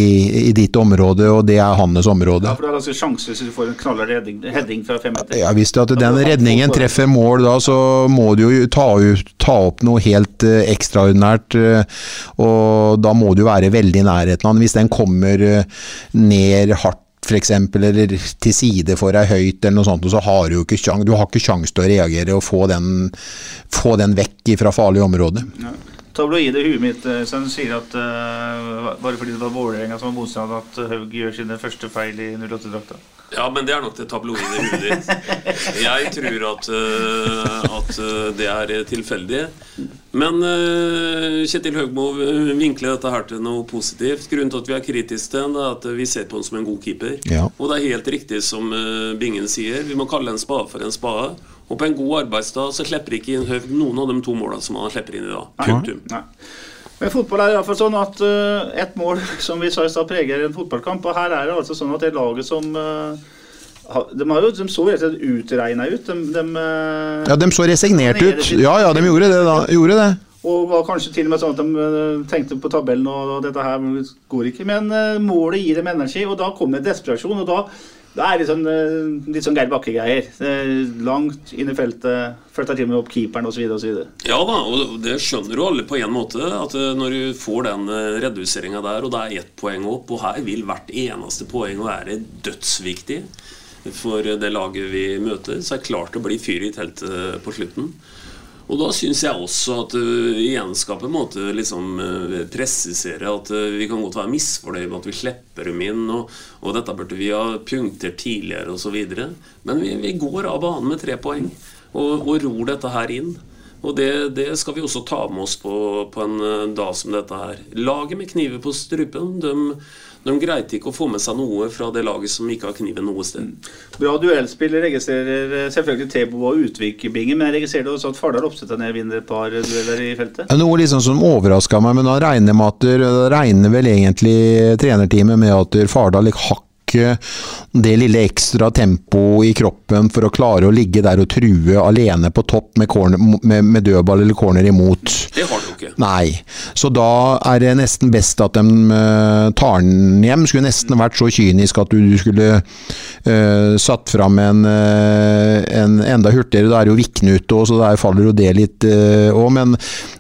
S3: i, ditt område, og det er hans område.
S1: Ja, for det er ganske sjanse hvis du får en knallhard heading fra fem meter.
S3: Ja, Hvis at den redningen treffer mål da, så må du jo ta, ta opp noe helt uh, ekstraordinært. Uh, og da må du være veldig i nærheten av den. Hvis den kommer uh, ned hardt f.eks., eller til side for deg høyt, eller noe sånt, og så har du jo ikke sjans, du har ikke sjans til å reagere og få den, få den vekk fra farlige områder. Ja.
S1: Tabloide huet mitt eh, som sier at uh, bare fordi det var Vålerenga som var motstander, at Haug gjør sine første feil i 08-drakta.
S2: Ja, men det er nok det tabloide huet ditt. Jeg tror at, uh, at det er tilfeldig. Men uh, Kjetil Haug må vinkle dette her til noe positivt. Grunnen til at vi er kritiske til ham, er at vi ser på ham som en god keeper.
S3: Ja.
S2: Og det er helt riktig som uh, Bingen sier, vi må kalle en spade for en spade. Og på en god arbeidsdag så slipper ikke inn Haug noen av de to målene som han slipper inn i dag. Punktum.
S1: Men fotball er iallfall sånn at uh, ett mål som vi sa i stad, preger en fotballkamp. Og her er det altså sånn at det laget som uh, de, har jo, de så rett og slett utregna ut. De, de,
S3: uh, ja, de så resignert ut. Ja, ja, de gjorde det. da, gjorde det.
S1: Og var kanskje til og med sånn at de tenkte på tabellen og, og dette her går ikke. Men målet gir dem energi, og da kommer desperasjon. og da det er litt sånn, eh, litt sånn Geir Bakke-greier. Langt inn i feltet, flytta til og med opp keeperen osv.
S2: Ja da, og det skjønner jo alle på en måte. At eh, når du får den eh, reduseringa der, og det er ett poeng opp, og her vil hvert eneste poeng være dødsviktig for det laget vi møter, så er det klart det blir fyr i teltet på slutten. Og da syns jeg også at uh, igjen skal en måte liksom uh, presisere at uh, vi kan godt være misfornøyd med at vi slipper dem inn, og, og dette burde vi ha punktert tidligere osv. Men vi, vi, går av banen med tre poeng og, og ror dette her inn. Og det, det, skal vi også ta med oss på, på en dag som dette her. Laget med kniver på strupen, de de greide ikke å få med seg noe fra det laget som ikke har kniven noe sted.
S1: Bra duellspill registrerer eh, selvfølgelig Tebo og Utvik-bingen, men jeg registrerer også at Fardal Opsetaner vinner et par dueller i feltet?
S3: Noe liksom som overraska meg, men da regner, med at, regner vel egentlig trenerteamet med at Fardal hakk det lille ekstra tempoet i kroppen for å klare å ligge der og true alene på topp med, corner, med, med dødball eller corner imot.
S2: Det har du ikke.
S3: Nei. Så da er det nesten best at de uh, tar den hjem. Skulle nesten vært så kynisk at du, skulle uh, satt fram en, uh, en, enda hurtigere. Da er det jo Vikne ute så der faller jo det litt òg. men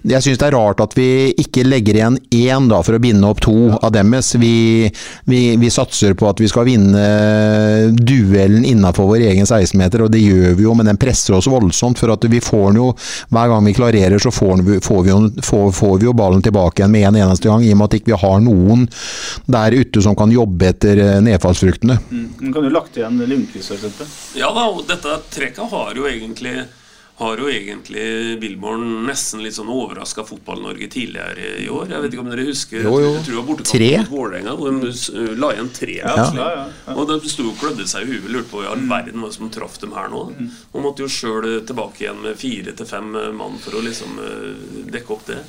S3: jeg syns det er rart at vi ikke legger igjen én da, for å binde opp to av deres. Vi, vi, vi satser på at vi skal skal vinne duellen innafor vår egen 16-meter, og det gjør vi jo, men den presser oss voldsomt. For at vi får den jo Hver gang vi klarerer, så får vi, får vi, jo, får, får vi jo ballen tilbake igjen med en eneste gang, i og med at ikke vi ikke har noen der ute som kan jobbe etter eh, nedfallsfruktene.
S1: Mm. Men kan du lagt igjen Lundqvist, f.eks.?
S2: Ja da, og dette trekket har jo egentlig har jo egentlig Billborn nesten litt sånn overraska Fotball-Norge tidligere i år. Jeg vet ikke om dere husker
S3: Jo, jo.
S2: Jeg tror det var bortekamp
S3: Tre.
S2: mot Vålerenga, hvor de la igjen tre.
S3: Ja.
S1: Ja, ja.
S2: Og de sto og klødde seg i huet, lurte på i all verden hva som traff dem her nå. Og måtte jo sjøl tilbake igjen med fire til fem mann for å liksom dekke opp det.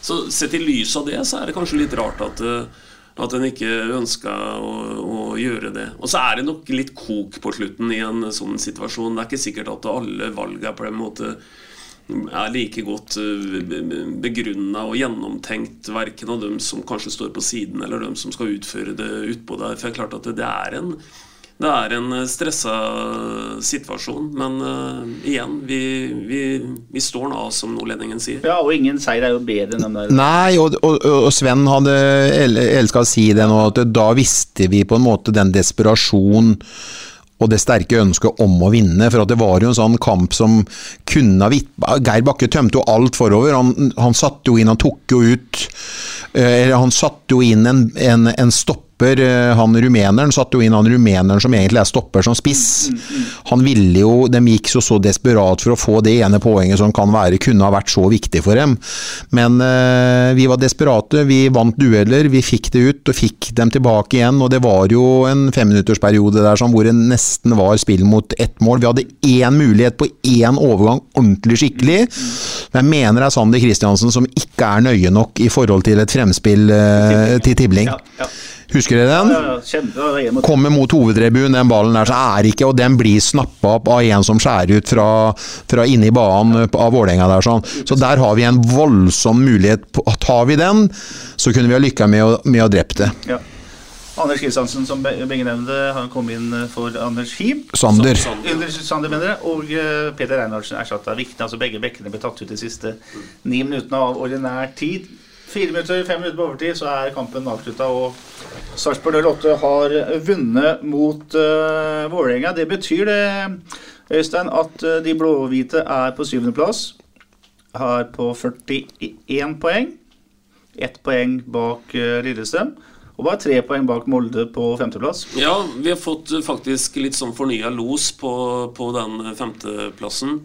S2: Så sett i lys av det, så er det kanskje litt rart at eh, at en ikke ønska å, å gjøre det. Og så er det nok litt kok på slutten i en sånn situasjon. Det er ikke sikkert at alle valgene på en måte er like godt begrunna og gjennomtenkt, verken av dem som kanskje står på siden, eller dem som skal utføre det utpå der. For det er klart at det er en det er en stressa situasjon, men uh, igjen, vi, vi, vi står nå, som nordlendingen sier.
S1: Ja, og ingen seier er jo bedre enn den der.
S3: Nei, og, og, og Sven hadde el- elska å si det nå, at da visste vi på en måte den desperasjonen og det sterke ønsket om å vinne. For at det var jo en sånn kamp som kunne ha vitt... Geir Bakke tømte jo alt forover. Han, han satte jo inn, han tok jo ut eh, Eller han satte jo inn en, en, en stopper. eh, Han rumeneren satte jo inn han rumeneren som egentlig er stopper som spiss. Han ville jo De gikk så, så desperat for å få det ene poenget som kan være, kunne ha vært så viktig for dem. Men eh, vi var desperate. Vi vant dueller. Vi fikk det ut og fikk dem tilbake igjen. Og det var jo en femminuttersperiode der sånn, hvor det nesten var spill mot ett mål. Vi hadde én mulighet på én overgang ordentlig skikkelig. Men jeg mener det er Sander Kristiansen som ikke er nøye nok i forhold til et fremspill eh, til Tibling.
S1: Ja, ja.
S3: Husker dere den?
S1: Ja, ja, ja,
S3: kommer mot hovedtribunen, den ballen der, så er ikke Og den blir snappa opp av en som skjærer ut fra, fra inni banen av Vålerenga der. Sånn. Så der har vi en voldsom mulighet. på- Tar vi den, så kunne vi ha lykka med å, med å drept det.
S1: Ja. Anders Kristiansen, som be- begge nevnte, han kom inn eh, for Anders Him.
S3: Sander.
S1: Under Sander, mener jeg. Og eh, Peter Reinhardsen erstatta Vikne. Altså begge bekkene ble tatt ut de siste ni minuttene av ordinær tid. Fire minutter, fem minutter på overtid, så er kampen avslutta. Og Sarpsborg 08 har vunnet mot uh, Vålerenga. Det betyr det, Øystein, at eh, de blå-hvite er på syvendeplass. Har på 41 poeng. Ett poeng bak uh, Lillestrøm. Og bare tre poeng bak Molde på femteplass.
S2: Ja, vi har fått uh, faktisk litt sånn fornya los på, på den femteplassen.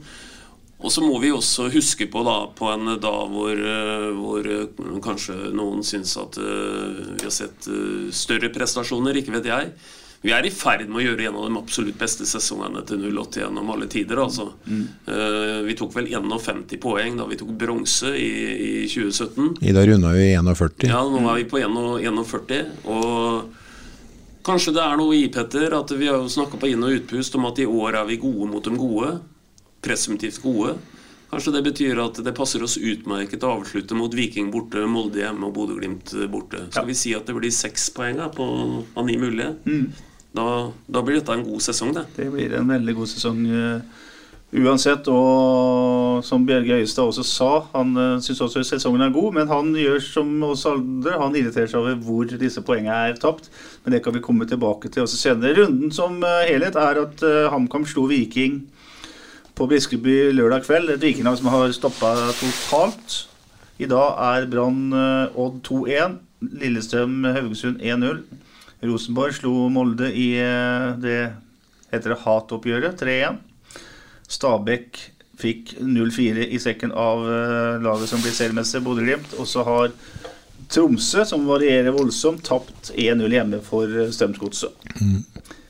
S2: Og så må vi også huske på da, på en dag hvor, eh, hvor eh, kanskje noen syns at eh, vi har sett større prestasjoner, ikke vet jeg. Vi er i ferd med å gjøre en av de absolutt beste sesongene til 08 gjennom alle tider. altså. Eh, vi tok vel 51 poeng da vi tok bronse i, i 2017.
S3: Ida runda vi i 41.
S2: Ja, nå er vi på 41. Og kanskje det er noe i, Petter, at vi har jo snakka på inn- og utpust om at i år er vi gode mot de gode. Presumptivt gode. Kanskje det betyr at det passer oss utmerket å avslutte mot Viking borte, Molde hjemme og Bodø-Glimt borte. Skal vi si at det blir seks poeng på, av ni mulige? Da, da blir dette en god sesong, det.
S1: Det blir en veldig god sesong eh, uansett. Og som Bjerge Øyestad også sa, han uh, syns også sesongen er god. Men han gjør som oss andre, han irriterer seg over hvor disse poengene er tapt. Men det kan vi komme tilbake til også senere. Runden som eh, helhet er at uh, HamKam slo Viking på Briskeby lørdag kveld. Et vikinglag som har stoppa totalt. I dag er Brann eh, Odd 2-1. Lillestrøm Haugesund 1-0. Rosenborg slo Molde i eh, det heter det hatoppgjøret 3-1. Stabæk fikk 0-4 i sekken av eh, laget som blir seriemester, Bodø-Glimt. Og så har Tromsø, som varierer voldsomt, tapt 1-0 hjemme for Strømsgodset.
S4: Poddens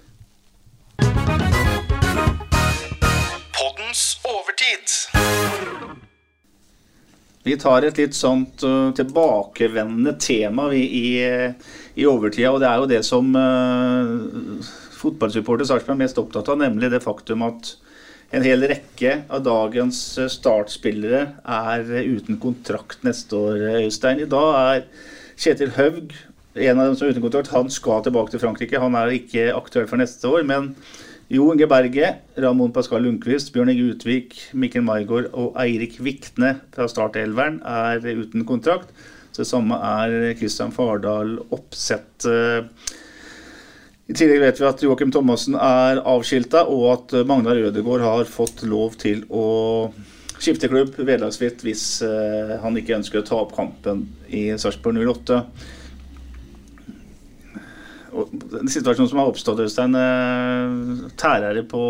S1: Vi tar et litt sånt uh, tilbakevendende tema vi, i, i overtida, og det er jo det som uh, fotballsupporter Sarpsborg er mest opptatt av, nemlig det faktum at en hel rekke av dagens startspillere er uten kontrakt neste år, Øystein. I dag er Kjetil Haug en av dem som er uten kontrakt. Han skal tilbake til Frankrike. Han er ikke aktuell for neste år, men Jo Inge Berge, Ramon Pascal Lundqvist, Bjørn Inge Utvik, Mikkel Maigård og Eirik Vikne fra startelveren er uten kontrakt. Så det samme er Kristian Fardal Oppsett. I tillegg vet vi at Joakim Thomassen er avskilta, og at Magnar Ødegaard har fått lov til å skifte klubb vederlagsfritt hvis eh, han ikke ønsker å ta opp kampen i Sarpsborg 08. Og den situasjonen som har oppstått, Øystein, eh, tærer det på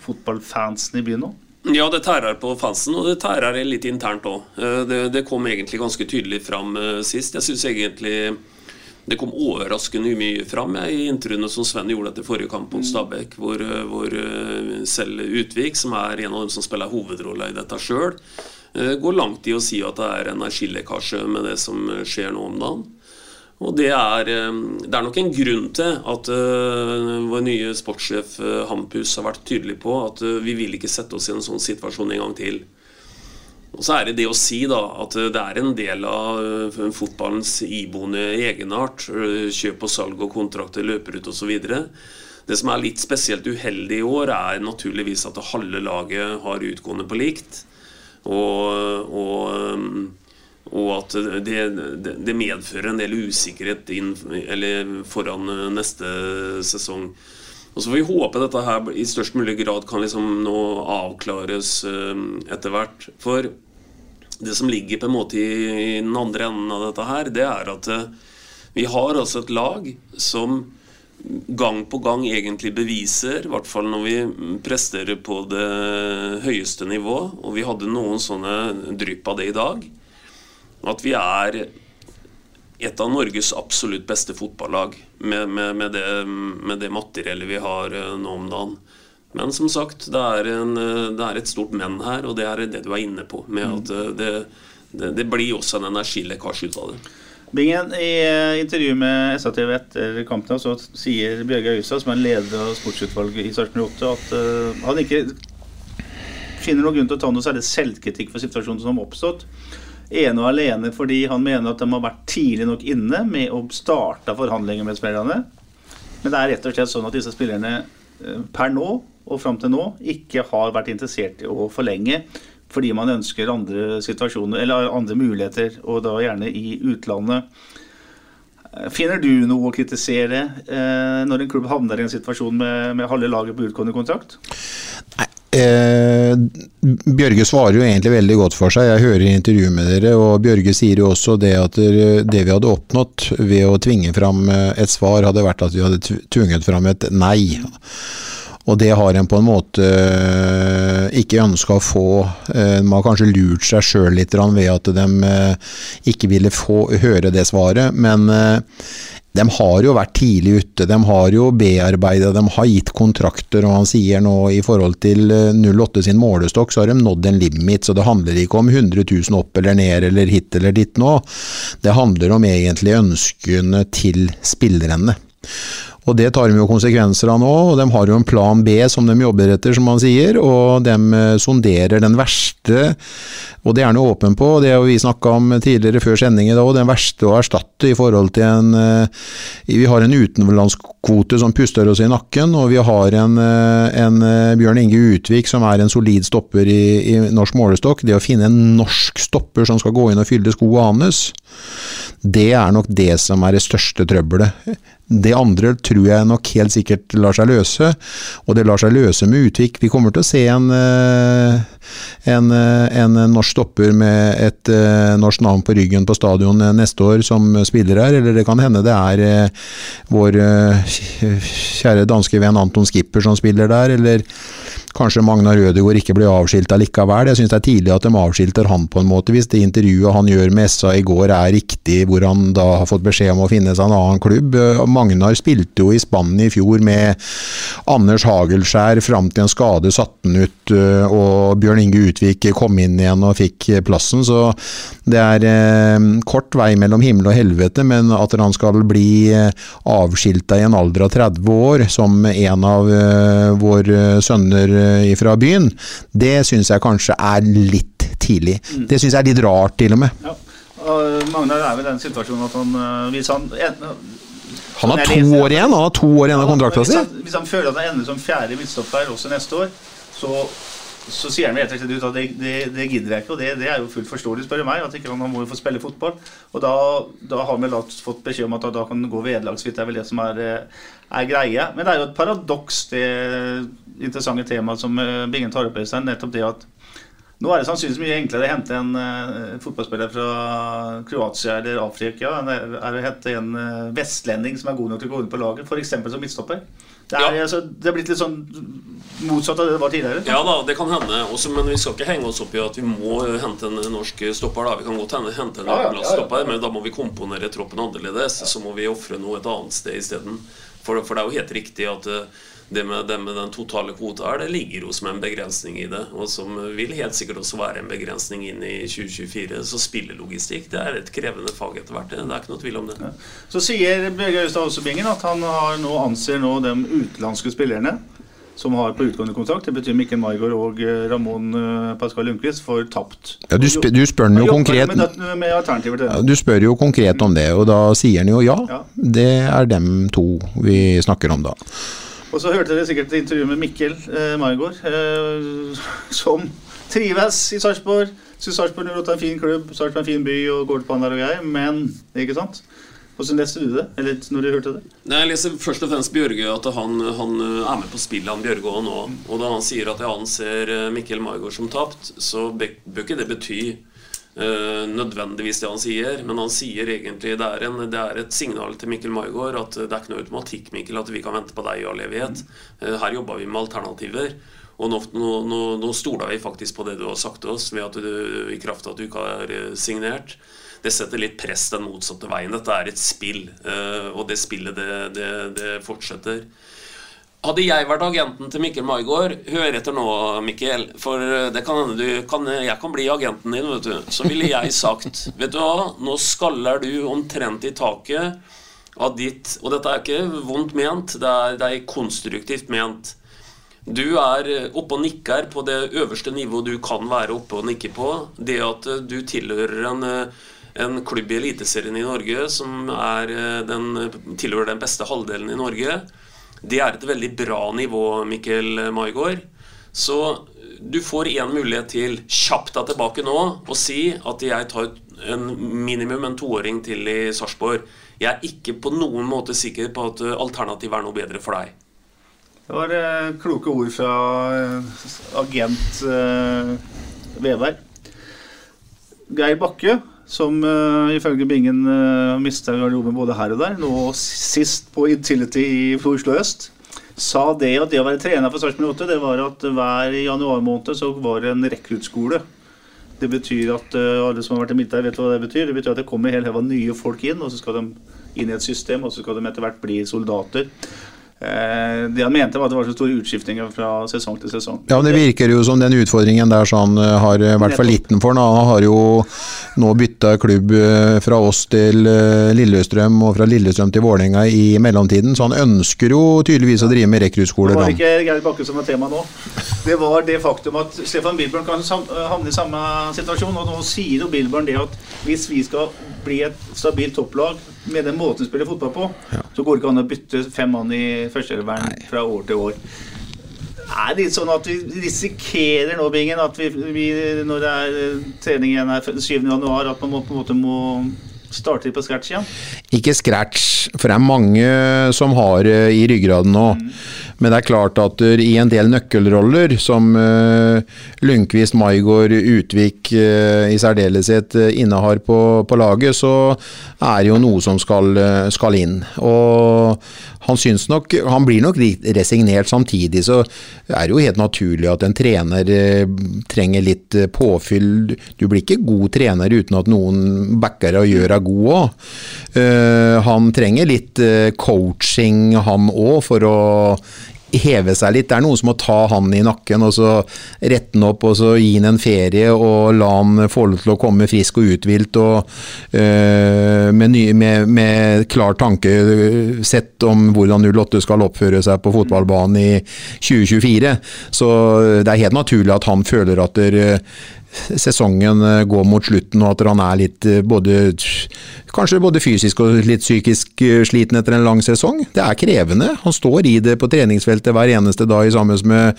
S1: fotballfansen i byen nå?
S2: Ja, det tærer på fansen, og det tærer litt internt òg. Det, det, kom egentlig ganske tydelig fram eh, sist. Jeg syns egentlig det kom overraskende mye fram jeg, i intervjuene som Sven gjorde etter forrige kamp mot Stabæk, hvor, eh, hvor, eh, selv Utvik, som er en av dem som spiller hovedrolla i dette sjøl, eh, går langt i å si at det er energilekkasje med det som skjer nå om dagen. Og det er, det er nok en grunn til at uh, vår nye sportssjef uh, Hampus har vært tydelig på at uh, vi vil ikke sette oss i en sånn situasjon en gang til. Og så er det det å si da, at det er en del av eh, fotballens iboende egenart. Eh, kjøp og salg og kontrakter løper ut osv. Det som er litt spesielt uheldig i år, er naturligvis at halve laget har utgående på likt. Og, og, og at det, det, medfører en del usikkerhet inn, foran neste sesong. Og Så får vi håpe dette her i størst mulig grad kan liksom nå avklares eh, etter hvert. For det som ligger på en måte i den andre enden av dette her, det er at eh, vi har altså et lag som gang på gang egentlig beviser, i hvert fall når vi presterer på det høyeste nivå, og vi hadde noen sånne drypp av det i dag, at vi er et av Norges absolutt beste fotballag med, med, med, det, med det materiellet vi har eh, nå om dagen. Men som sagt, det er, en, det er, et stort men her, og det er det du er inne på. med mm. at eh, det, det, det blir også en energilekkasje ut av det.
S1: Bingen, I intervjuet intervju med SATV etter kampen så sier Bjørge Øystad, som er leder av sportsutvalget i Sarpsborg 8, at uh, han ikke finner noen grunn til å ta noe særlig selvkritikk for situasjonen som har oppstått. Ene og alene fordi han mener at de har vært tidlig nok inne med å starte forhandlinger med spillerne. Men det er rett og slett sånn at disse spillerne per nå og fram til nå ikke har vært interessert i å forlenge fordi man ønsker andre situasjoner eller andre muligheter, og da gjerne i utlandet. Finner du noe å kritisere eh, når en klubb havner i en situasjon med, med halve laget på utgående kontrakt?
S3: Nei, eh, Bjørge svarer jo egentlig veldig godt for seg. Jeg hører i intervjuet med dere, og Bjørge sier jo også det at det vi hadde oppnådd ved å tvinge fram eh, et svar, hadde vært at vi hadde tvunget fram et nei. Og det har en på en måte eh, ikke ønska å få. De eh, har kanskje lurt seg sjøl litt ved at de ikke ville få høre det svaret. Men de har jo vært tidlig ute. De har jo bearbeida, de har gitt kontrakter. Og han sier nå i forhold til 08 sin målestokk, så har de nådd en limit. Så det handler ikke om 100 000 opp eller ned eller hit eller dit nå. Det handler om egentlig ønskene til spillerne. Og det tar de jo konsekvenser av nå, og de har jo en plan B som de jobber etter, som man sier. Og de eh, sonderer den verste, og det er han åpen på, det har vi snakka om tidligere før sending i dag, den verste å erstatte i forhold til en eh, Vi har en utenlandskvote som puster oss i nakken, og vi har en, eh, en Bjørn Inge Utvik som er en solid stopper i, i norsk målestokk. Det å finne en norsk stopper som skal gå inn og fylle skoene hans, det er nok det som er det største trøbbelet. Det andre tror jeg nok helt sikkert lar seg løse, og det lar seg løse med Utvik. Vi kommer til å se en, eh, en, eh, en norsk stopper med et eh, norsk navn på ryggen på stadion neste år som spiller her, eller det kan hende det er vår kjære danske venn Anton Skipper som spiller der, eller Kanskje Magnar Rødegård ikke blir avskilta likevel. Jeg syns det er tidlig at de avskilter han på en måte, hvis det intervjuet han gjør med SA i går er riktig, hvor han da har fått beskjed om å finne seg en annen klubb. Magnar spilte jo i Spania i fjor med Anders Hagelskjær fram til en skade satte han ut, og Bjørn Inge Utvik kom inn igjen og fikk plassen. Så det er eh, kort vei mellom himmel og helvete, men at han skal bli avskilta i en alder av 30 år, som en av eh, våre sønner Eh, fra byen, det syns jeg kanskje er litt tidlig. Mm. Det syns jeg er litt rart, til og med. Ja.
S1: Og Magnar er vel den situasjonen at han eh, Hvis han
S3: han har to år igjen han har to år igjen av kontrakta si.
S1: Hvis, han føler at han ender som fjerde midtstopper også neste år, så så sier han rett ut at det, det, det gidder jeg ikke, og det, det er jo fullt forståelig, spør du meg. at ikke Han må jo få spille fotball. Og da, da har vi fått beskjed om at da kan han gå vederlagsfritt. Det er vel det som er, eh, er greie. Men det er jo et paradoks, det interessante temaet som eh, Bingen tar opp. Øystein, nettopp det at nå er det sannsynligvis mye enklere å hente en uh, fotballspiller fra Kroatia eller Afrika enn å hente en uh, vestlending som er god nok til å gå inn på laget, f.eks. som midtstopper. Det er,
S2: Ja.
S1: altså, det er blitt litt sånn motsatt av det det var tidligere.
S2: Ja da, det kan hende. Også, men vi skal ikke henge oss opp i at vi må hente en norsk stopper. da Vi kan godt hende hente en
S1: Ja, ja.
S2: men da må vi komponere troppen annerledes. Så må vi ofre noe et annet sted isteden. For, for det er jo helt riktig at eh, det med, det med den totale kvota her, det ligger jo som en begrensning i det. Og som vil helt sikkert også være en begrensning inn i 2024. Så spillelogistikk det er et krevende fag etter hvert. Det det er ikke noe tvil om det.
S1: Så sier Børge Øystad Osebingen at han har nå anser nå de utenlandske spillerne som har på utgående kontrakt, det betyr Mikkel Margaard og eh, Ramón eh, Pascal Lundqvist, for tapt.
S3: Ja, du, sp du spør jo konkret
S1: med, det- med
S3: Ja. Du spør jo konkret om det, og da sier han jo ja.
S1: Ja.
S3: Det er dem to vi snakker om da.
S1: Og så hørte dere sikkert et intervju med Mikkel eh, Maigård, eh, som trives i Sarpsborg. Syns Sarpsborg 08 er en fin klubb, Sarpsborg er en fin by og går til panner og greier, men ikke sant? Hvordan leste du det? Eller når du hørte det?
S2: Nei, Jeg leser først og fremst Bjørge, at han, han er med på spillet, han Bjørge òg nå. Og da han sier at jeg anser eh, Mikkel Maigård som tapt, så bør ikke det bety eh, nødvendigvis det han sier. Men han sier egentlig det er, en, det er et signal til Mikkel Maigård at det er ikke noe automatikk Mikkel, at vi kan vente på deg i all evighet. Eh, her jobber vi med alternativer. Og nå, nå, nå, stoler vi faktisk på det du har sagt til oss, ved at du, i kraft av at du ikke har eh, signert. Det setter litt press den motsatte veien. Dette er et spill, og det spillet det, det, det fortsetter. Hadde jeg vært agenten til Mikkel Maigård Hør etter nå, Mikkel. For det kan hende du kan, Jeg kan bli agenten din, vet du. Så ville jeg sagt Vet du hva, nå skaller du omtrent i taket av ditt Og dette er ikke vondt ment, det er, det er konstruktivt ment. Du er oppe og nikker på det øverste nivået du kan være oppe og nikke på. Det at eh, du tilhører en, eh, en klubb i Eliteserien i Norge som er eh, den, tilhører den beste halvdelen i Norge, det er et veldig bra nivå, Mikkel Maigård. Så du får én mulighet til. Kjapp deg tilbake nå og si at jeg tar en minimum en toåring til i Sarpsborg. Jeg er ikke på noen måte sikker på at eh, alternativet er noe bedre for deg.
S1: Det var eh, kloke ord fra eh, agent eh, Veberg. Geir Bakke, som uh, ifølge Bingen uh, mista garderoben både her og der, nå sist på Intility i Oslo øst, sa det at det å være trener for Sarpsborg 8, det var at hver januar måned så var det en rekruttskole. Det betyr at uh, alle som har vært i midten vet hva det betyr. Det betyr at det kommer en hel nye folk inn, og så skal de inn i et system, og så skal de etter hvert bli soldater. Eh, det han mente, var at det var så store utskiftninger fra sesong til sesong.
S3: Ja, men Det virker jo som den utfordringen der så han har eh, vært for liten for. Han har jo nå bytta klubb eh, fra oss til eh, Lillestrøm og fra Lillestrøm til Vålerenga i mellomtiden, så han ønsker jo tydeligvis å drive med
S1: Det var ikke Geir Bakke som var tema nå. Det var det faktum at Stefan Bilborn kan havne i samme situasjon. Og nå sier jo Bilborn det at hvis vi skal bli et stabilt topplag med den måten vi spiller fotball på, så går det ikke an å bytte fem mann i førsteelveren fra år til år. Er det litt sånn at vi risikerer nå, Bingen, at vi, vi når det er eh, trening igjen her 7. januar, at man må, på en måte må starte litt på scratch igjen?
S3: Ikke scratch, for det er mange som har det i ryggraden nå. Men det er klart at eh, i en del nøkkelroller, som uh, Lundqvist, Maigård, Utvik eh, i særdeleshet eh, innehar på, på laget, så er det jo noe som skal, eh, skal inn. Og han syns nok Han blir nok resignert samtidig, så er det jo helt naturlig at en trener eh, trenger litt eh, påfyll. Du blir ikke god trener uten at noen backer og gjør deg god òg. han trenger litt eh, coaching, han òg, for å heve seg litt. Det er noen som må ta han i nakken og så rette han opp og så gi han en ferie og la han få lov til å komme frisk og uthvilt og øh, med, ny, med, med klar tankesett om hvordan 08 skal oppføre seg på fotballbanen i 2024. Så det er helt naturlig at han føler at der, sesongen eh, går mot slutten, og at han er litt eh, både Kanskje både fysisk og litt psykisk eh, sliten etter en lang sesong. Det er krevende. Han står i det på treningsfeltet hver eneste dag sammen med,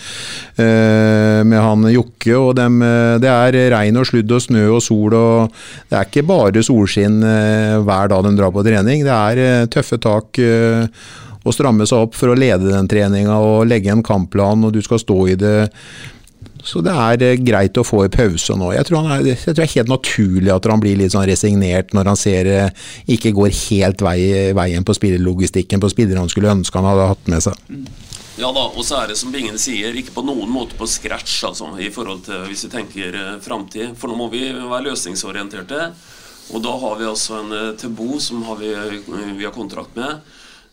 S3: med han Jokke. og dem, Det er regn og sludd og snø og sol. og Det er ikke bare solskinn hver dag de drar på trening. Det er tøffe tak å stramme seg opp for å lede den treninga og legge en kampplan, og du skal stå i det så det er eh, greit å få en pause nå. Jeg tror, er, jeg tror, det er helt naturlig at han blir litt sånn resignert når han ser eh, ikke går helt vei, veien på spillerlogistikken på spillere han skulle ønske han hadde hatt med seg.
S2: Ja da, og så er det som Bingen sier, ikke på noen måte på scratch, altså, i forhold til hvis vi tenker eh, framtid. For nå må vi være løsningsorienterte. Og da har vi altså en Tebo som har vi, vi har kontrakt med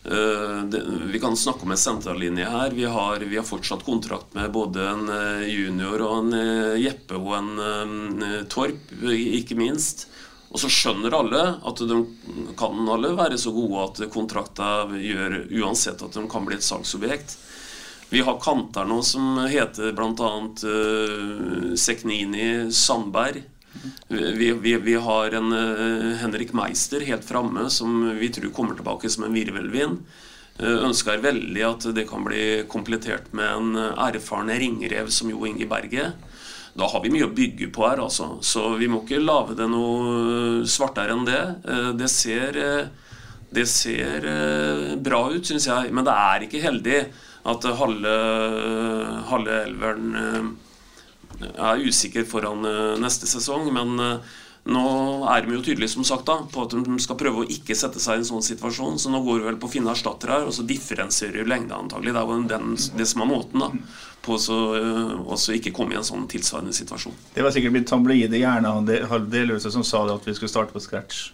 S2: Eh, vi kan snakke om en sentrallinje her. Vi har, vi har, fortsatt kontrakt med både en eh, junior og en eh, Jeppe og en Torp, ikke minst. Og så skjønner alle at de kan alle være så gode at kontrakter gjør uansett at de kan bli et salgsobjekt. Vi har kanter nå som heter bl.a. Uh, Seknini Sandberg. Vi, vi, vi, har en uh, Henrik Meister helt framme som vi tror kommer tilbake som en virvelvind. Uh, ønsker veldig at det kan bli komplettert med en erfaren ringrev som Jo Inge Berge. Da har vi mye å bygge på her, altså. Så vi må ikke lage det noe svartere enn det. Det ser, det ser bra ut, syns jeg. Men det er ikke heldig at halve, halve elveren er usikker foran eh, neste sesong, men eh, nå er de jo tydelige som sagt da, på at de skal prøve å ikke sette seg i en sånn situasjon. Så nå går vi vel på å finne erstattere her, og så differensierer jo lengde antagelig. Det er jo den, det som er måten da, på å uh, ikke komme i en sånn tilsvarende situasjon.
S1: Det var sikkert blitt tabloide hjernehalvdeløse som sa det at vi skulle starte på scratch.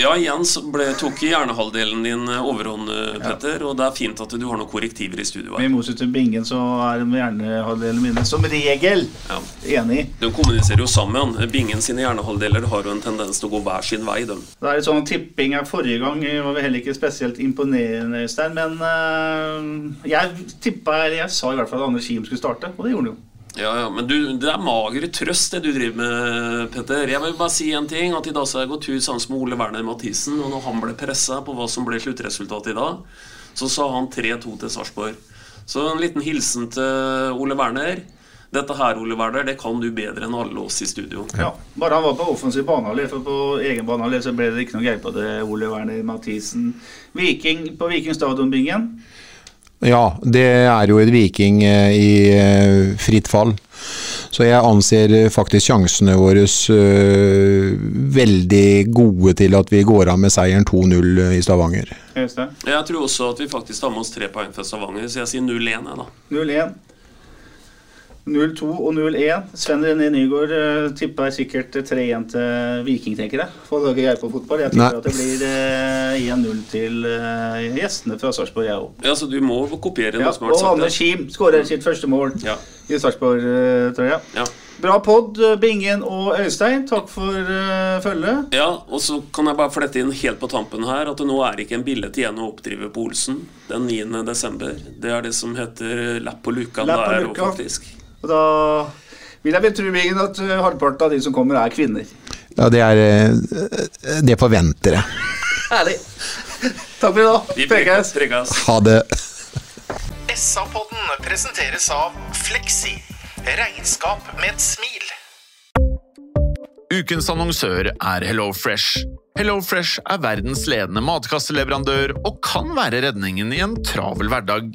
S2: Ja, igjen så ble, tok hjernehalvdelen din eh, overhånd, eh, Petter. Ja. Og det er fint at du har noen korrektiver i studio.
S1: her. I motsetning til Bingen så er hjernehalvdelene mine som regel ja. enig.
S2: De kommuniserer jo sammen. Bingen sine hjernehalvdeler har jo en tendens til å gå hver sin vei. De.
S1: Det er sånn tipping her forrige gang var heller ikke spesielt imponerende, Øystein. Men øh, jeg tippa, eller jeg sa i hvert fall at Anders Kim skulle starte, og det gjorde han jo.
S2: Ja, ja, Men du, det er mager trøst, det du driver med, Petter. Jeg vil bare si en ting. At I dag så har jeg gått tur sammen med Ole Werner Mathisen. Og når han ble pressa på hva som ble sluttresultatet i dag, så sa han 3-2 til Sarpsborg. Så en liten hilsen til Ole Werner. Dette her, Ole Werner, det kan du bedre enn alle oss i studio.
S1: Ja, Bare han var på offensiv banehalvdel, for på egen banehalvdel så ble det ikke noe greie på det. Ole Werner Mathisen. Viking på Viking stadion-bingen.
S3: Ja, det er jo et Viking eh, i eh, fritt fall. Så jeg anser faktisk sjansene våre veldig gode til at vi går av med seieren 2-0 i Stavanger.
S2: Jeg tror også at vi faktisk tar med oss tre poeng fra Stavanger, så jeg sier 0-1.
S1: 0-1. 0-2 og 0-1. Sven René Nygaard uh, tipper sikkert 3-1 til Viking, tenker jeg. For å greie på fotball. Jeg tipper Nei. at det blir uh, 1-0 til uh, gjestene fra Sarpsborg, jeg òg.
S2: Ja, så du må kopiere
S1: ja,
S2: sagt
S1: Og Anders Kim skårer sitt første mål
S2: ja.
S1: i Sarpsborg-trøya.
S2: Ja.
S1: Bra pod, Bingen og Øystein. Takk for uh, følget.
S2: Ja, og så kan jeg bare flette inn helt på tampen her at det nå er ikke en billett igjen å oppdrive på Olsen den 9. desember. Det er det som heter lapp på luka der og faktisk.
S1: Og da vil jeg betro at eh, halvparten av de som kommer, er kvinner.
S3: Ja, det er eh, Det forventer jeg.
S1: Herlig. Takk for i dag.
S2: Vi prekes.
S3: Ha det.
S4: SA-podden presenteres av Fleksi. Regnskap med et smil.
S5: Ukens annonsør er HelloFresh. HelloFresh er verdens ledende matkasseleverandør og kan være redningen i en travel hverdag.